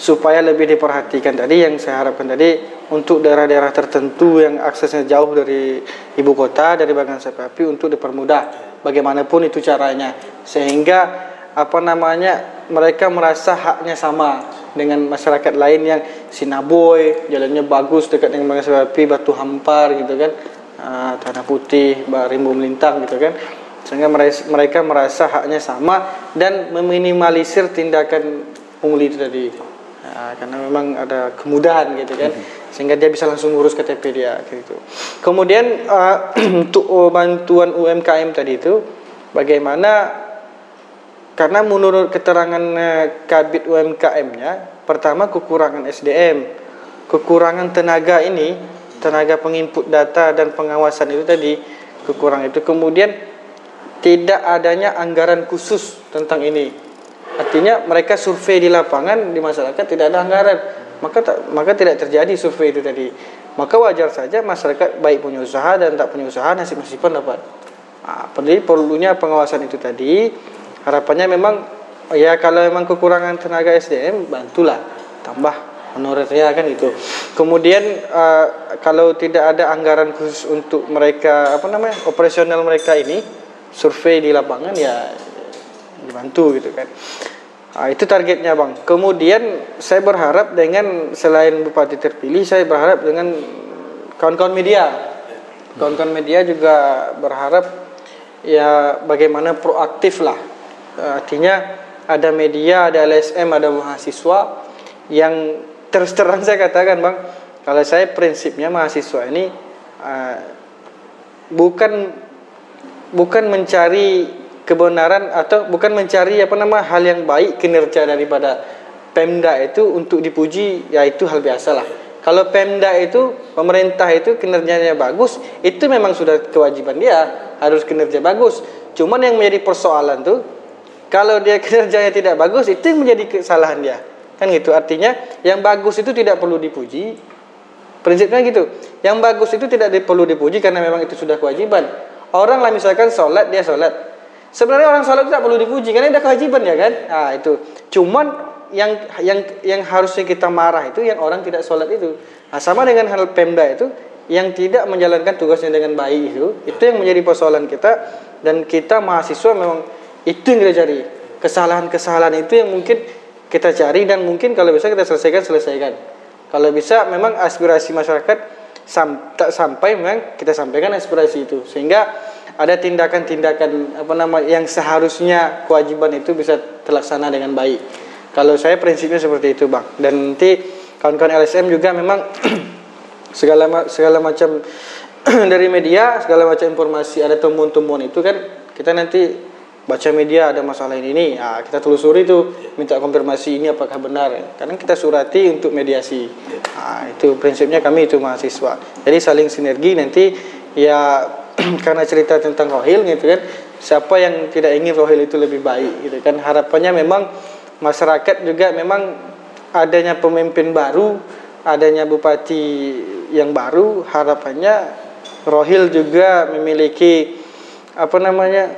supaya lebih diperhatikan tadi yang saya harapkan tadi untuk daerah-daerah tertentu yang aksesnya jauh dari ibu kota dari bagian api untuk dipermudah bagaimanapun itu caranya. Sehingga apa namanya mereka merasa haknya sama dengan masyarakat lain yang Sinaboy jalannya bagus dekat dengan bagian api batu hampar gitu kan. Ah, tanah putih rimbu melintang gitu kan. Sehingga mereka, mereka merasa haknya sama dan meminimalisir tindakan pungli itu tadi Nah, karena memang ada kemudahan gitu kan sehingga dia bisa langsung ngurus KTP dia gitu. Kemudian eh, untuk uh, bantuan UMKM tadi itu bagaimana karena menurut keterangan eh, Kabit UMKM-nya pertama kekurangan SDM kekurangan tenaga ini tenaga penginput data dan pengawasan itu tadi kekurangan itu. Kemudian tidak adanya anggaran khusus tentang ini artinya mereka survei di lapangan di masyarakat tidak ada anggaran. Maka maka tidak terjadi survei itu tadi. Maka wajar saja masyarakat baik punya usaha dan tak punya usaha nasib-nasiban dapat. Nah, jadi perlunya pengawasan itu tadi. Harapannya memang ya kalau memang kekurangan tenaga SDM bantulah. Tambah honorernya kan itu. Kemudian uh, kalau tidak ada anggaran khusus untuk mereka apa namanya operasional mereka ini survei di lapangan ya dibantu gitu kan. Nah, itu targetnya bang. Kemudian saya berharap dengan selain bupati terpilih, saya berharap dengan kawan-kawan media, kawan-kawan media juga berharap ya bagaimana proaktif lah. Artinya ada media, ada LSM, ada mahasiswa yang terus terang saya katakan bang, kalau saya prinsipnya mahasiswa ini uh, bukan bukan mencari kebenaran atau bukan mencari apa nama hal yang baik kinerja daripada Pemda itu untuk dipuji ya itu hal biasa lah. Kalau Pemda itu pemerintah itu kinerjanya bagus, itu memang sudah kewajiban dia harus kinerja bagus. Cuman yang menjadi persoalan tuh kalau dia kinerjanya tidak bagus itu yang menjadi kesalahan dia. Kan gitu. Artinya yang bagus itu tidak perlu dipuji. Prinsipnya gitu. Yang bagus itu tidak perlu dipuji karena memang itu sudah kewajiban. Orang lah misalkan sholat dia sholat Sebenarnya orang sholat tidak perlu dipuji karena ada kewajiban ya kan. Nah itu. Cuman yang yang yang harusnya kita marah itu yang orang tidak sholat itu. Nah, sama dengan hal Pemda itu yang tidak menjalankan tugasnya dengan baik itu, itu yang menjadi persoalan kita dan kita mahasiswa memang itu yang kita cari. Kesalahan-kesalahan itu yang mungkin kita cari dan mungkin kalau bisa kita selesaikan selesaikan. Kalau bisa memang aspirasi masyarakat sam tak sampai memang kita sampaikan aspirasi itu sehingga ada tindakan-tindakan apa nama yang seharusnya kewajiban itu bisa terlaksana dengan baik. Kalau saya prinsipnya seperti itu, Bang. Dan nanti kawan-kawan LSM juga memang segala segala macam dari media, segala macam informasi ada temuan-temuan itu kan kita nanti baca media ada masalah ini, ini. Ya kita telusuri itu minta konfirmasi ini apakah benar. Karena kita surati untuk mediasi. Nah, itu prinsipnya kami itu mahasiswa. Jadi saling sinergi nanti ya karena cerita tentang rohil gitu kan siapa yang tidak ingin rohil itu lebih baik gitu kan. Harapannya memang masyarakat juga memang adanya pemimpin baru adanya bupati yang baru harapannya rohil juga memiliki apa namanya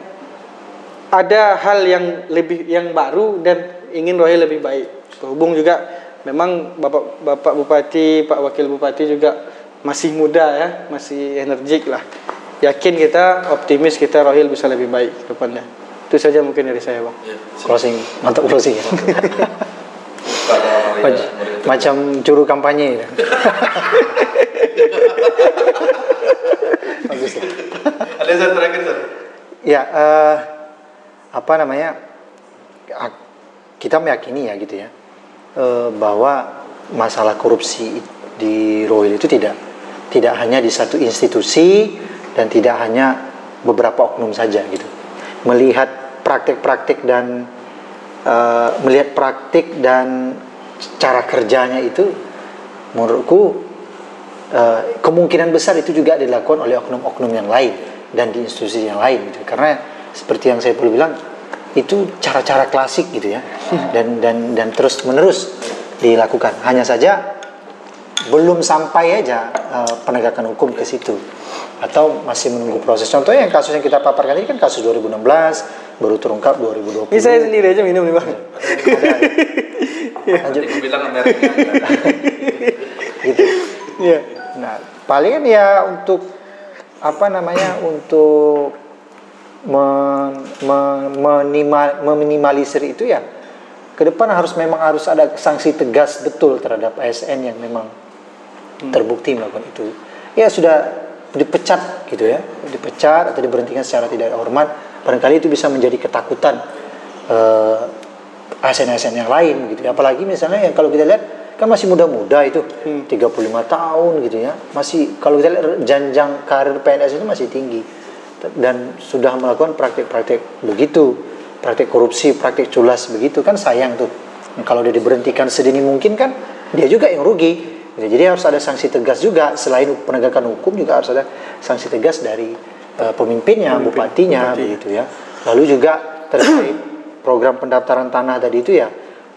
ada hal yang lebih yang baru dan ingin rohil lebih baik. Berhubung juga memang bapak bapak bupati pak wakil bupati juga masih muda ya masih energik lah yakin kita optimis kita Rohil bisa lebih baik ke depannya itu saja mungkin dari saya bang ya, closing mantap closing ya. macam juru kampanye ya. bagus ya. ada yang terakhir sir ya uh, apa namanya kita meyakini ya gitu ya uh, bahwa masalah korupsi di Rohil itu tidak tidak hanya di satu institusi dan tidak hanya beberapa oknum saja gitu. Melihat praktik-praktik dan uh, melihat praktik dan cara kerjanya itu menurutku uh, kemungkinan besar itu juga dilakukan oleh oknum-oknum yang lain dan di institusi yang lain gitu. Karena seperti yang saya perlu bilang itu cara-cara klasik gitu ya dan dan dan terus menerus dilakukan. Hanya saja belum sampai aja uh, penegakan hukum ke situ atau masih menunggu proses. Contohnya yang kasus yang kita paparkan ini kan kasus 2016 baru terungkap 2020. Ini saya sendiri aja minum nih bang. Ya, Lanjut. bilang gitu. Iya. Nah palingan ya untuk apa namanya untuk men, men, menimal, meminimalisir itu ya ke depan harus memang harus ada sanksi tegas betul terhadap ASN yang memang hmm. terbukti melakukan itu. Ya sudah dipecat gitu ya. Dipecat atau diberhentikan secara tidak hormat barangkali itu bisa menjadi ketakutan uh, ASN-ASN yang lain gitu ya. apalagi misalnya yang kalau kita lihat kan masih muda-muda itu hmm. 35 tahun gitu ya. Masih kalau kita lihat janjang karir PNS itu masih tinggi. Dan sudah melakukan praktik-praktik begitu praktik korupsi praktik culas begitu kan sayang tuh. Kalau dia diberhentikan sedini mungkin kan dia juga yang rugi jadi harus ada sanksi tegas juga selain penegakan hukum juga harus ada sanksi tegas dari uh, pemimpinnya, Pemimpin, bupatinya bupati. begitu ya. Lalu juga terkait program pendaftaran tanah tadi itu ya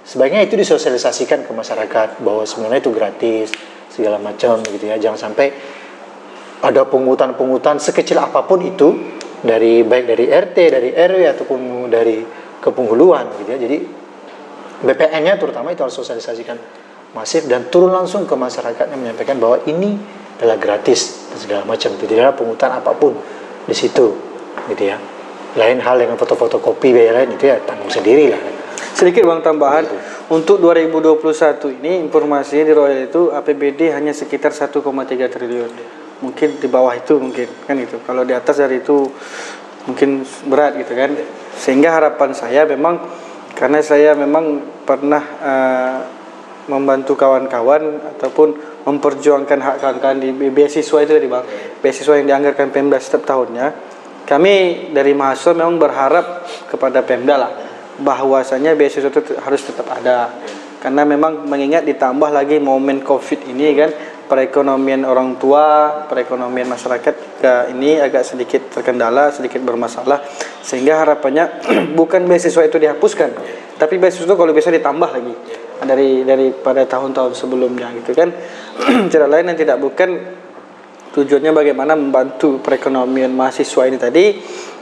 sebaiknya itu disosialisasikan ke masyarakat bahwa sebenarnya itu gratis segala macam gitu ya. Jangan sampai ada pungutan-pungutan sekecil apa pun itu dari baik dari RT, dari RW ataupun dari kepenghuluan gitu ya. Jadi BPN-nya terutama itu harus sosialisasikan masif dan turun langsung ke masyarakatnya menyampaikan bahwa ini adalah gratis dan segala macam tidak ada pungutan apa pun di situ gitu ya lain hal dengan foto-foto kopi biaya lain itu ya tanggung sendiri lah Sedikit bang tambahan untuk 2021 ini informasinya di Royal itu APBD hanya sekitar 1,3 triliun. Mungkin di bawah itu mungkin kan itu. Kalau di atas dari itu mungkin berat gitu kan. Sehingga harapan saya memang karena saya memang pernah eh, membantu kawan-kawan ataupun memperjuangkan hak kawan-kawan di beasiswa itu tadi bang. Beasiswa yang dianggarkan Pemda setiap tahunnya. Kami dari mahasiswa memang berharap kepada Pemda lah bahwasanya beasiswa itu harus tetap ada karena memang mengingat ditambah lagi momen covid ini kan perekonomian orang tua perekonomian masyarakat ini agak sedikit terkendala sedikit bermasalah sehingga harapannya bukan beasiswa itu dihapuskan tapi beasiswa itu kalau bisa ditambah lagi dari daripada tahun-tahun sebelumnya gitu kan. Tidak lain dan tidak bukan tujuannya bagaimana membantu perekonomian mahasiswa ini tadi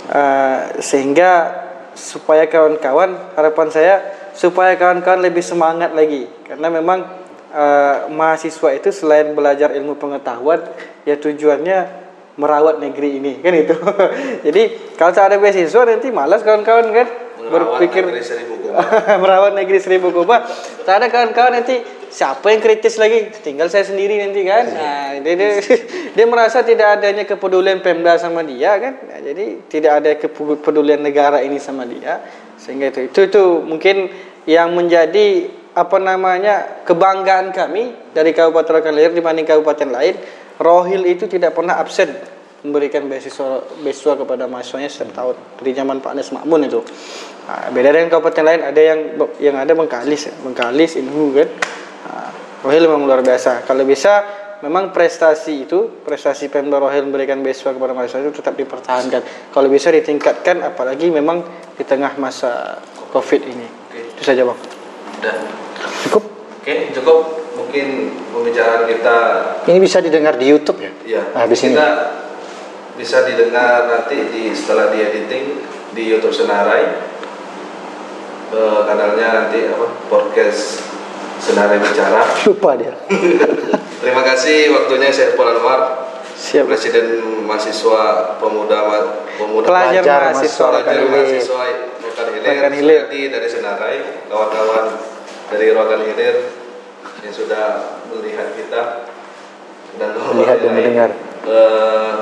uh, sehingga supaya kawan-kawan harapan saya supaya kawan-kawan lebih semangat lagi. Karena memang uh, mahasiswa itu selain belajar ilmu pengetahuan ya tujuannya merawat negeri ini kan itu. Jadi kalau tak ada beasiswa nanti malas kawan-kawan kan. Berpikir negeri seribu kubah. merawat negeri seribu kubah. Tak ada kawan-kawan nanti siapa yang kritis lagi? Tinggal saya sendiri nanti kan? Nah, dia, dia, dia merasa tidak adanya kepedulian Pemda sama dia kan? Nah, jadi tidak ada kepedulian negara ini sama dia. Sehingga itu itu itu mungkin yang menjadi apa namanya kebanggaan kami dari Kabupaten Rokan Hilir dibanding kabupaten lain. Rohil itu tidak pernah absen memberikan beasiswa beasiswa kepada mahasiswanya setiap tahun. Dari zaman Pak Anies Makmun itu. Nah, beda dengan kabupaten lain ada yang yang ada Bengkalis, Bengkalis, Inhu kan. Nah, Rohil memang luar biasa. Kalau bisa memang prestasi itu, prestasi Pemda Rohil memberikan beasiswa kepada mahasiswa itu tetap dipertahankan. Kalau bisa ditingkatkan apalagi memang di tengah masa Covid ini. Oke. Itu saja, Bang. Udah. Cukup? Oke, cukup. Mungkin pembicaraan kita ini bisa didengar di YouTube ya ya habis ini kita bisa didengar nanti di setelah di editing di YouTube Senarai Eh, kanalnya nanti apa podcast Senarai Bicara. lupa dia Terima kasih waktunya saya Paul Anwar, Siap. Presiden mahasiswa pemuda pemuda Pelajar Pelajar mahasiswa pelajar mahasiswa Rokan Hilir, Rokan Hilir. Dari Senarai, kawan-kawan dari Rokan Hilir yang sudah melihat kita dan Melihat dan mendengar. Eh,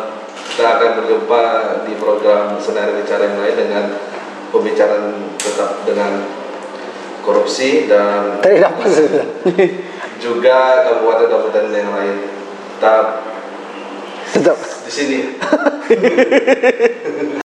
kita akan berjumpa di program Senarai Bicara yang lain dengan pembicaraan tetap dengan korupsi dan juga kabupaten-kabupaten yang lain. Tetap tetap. di sini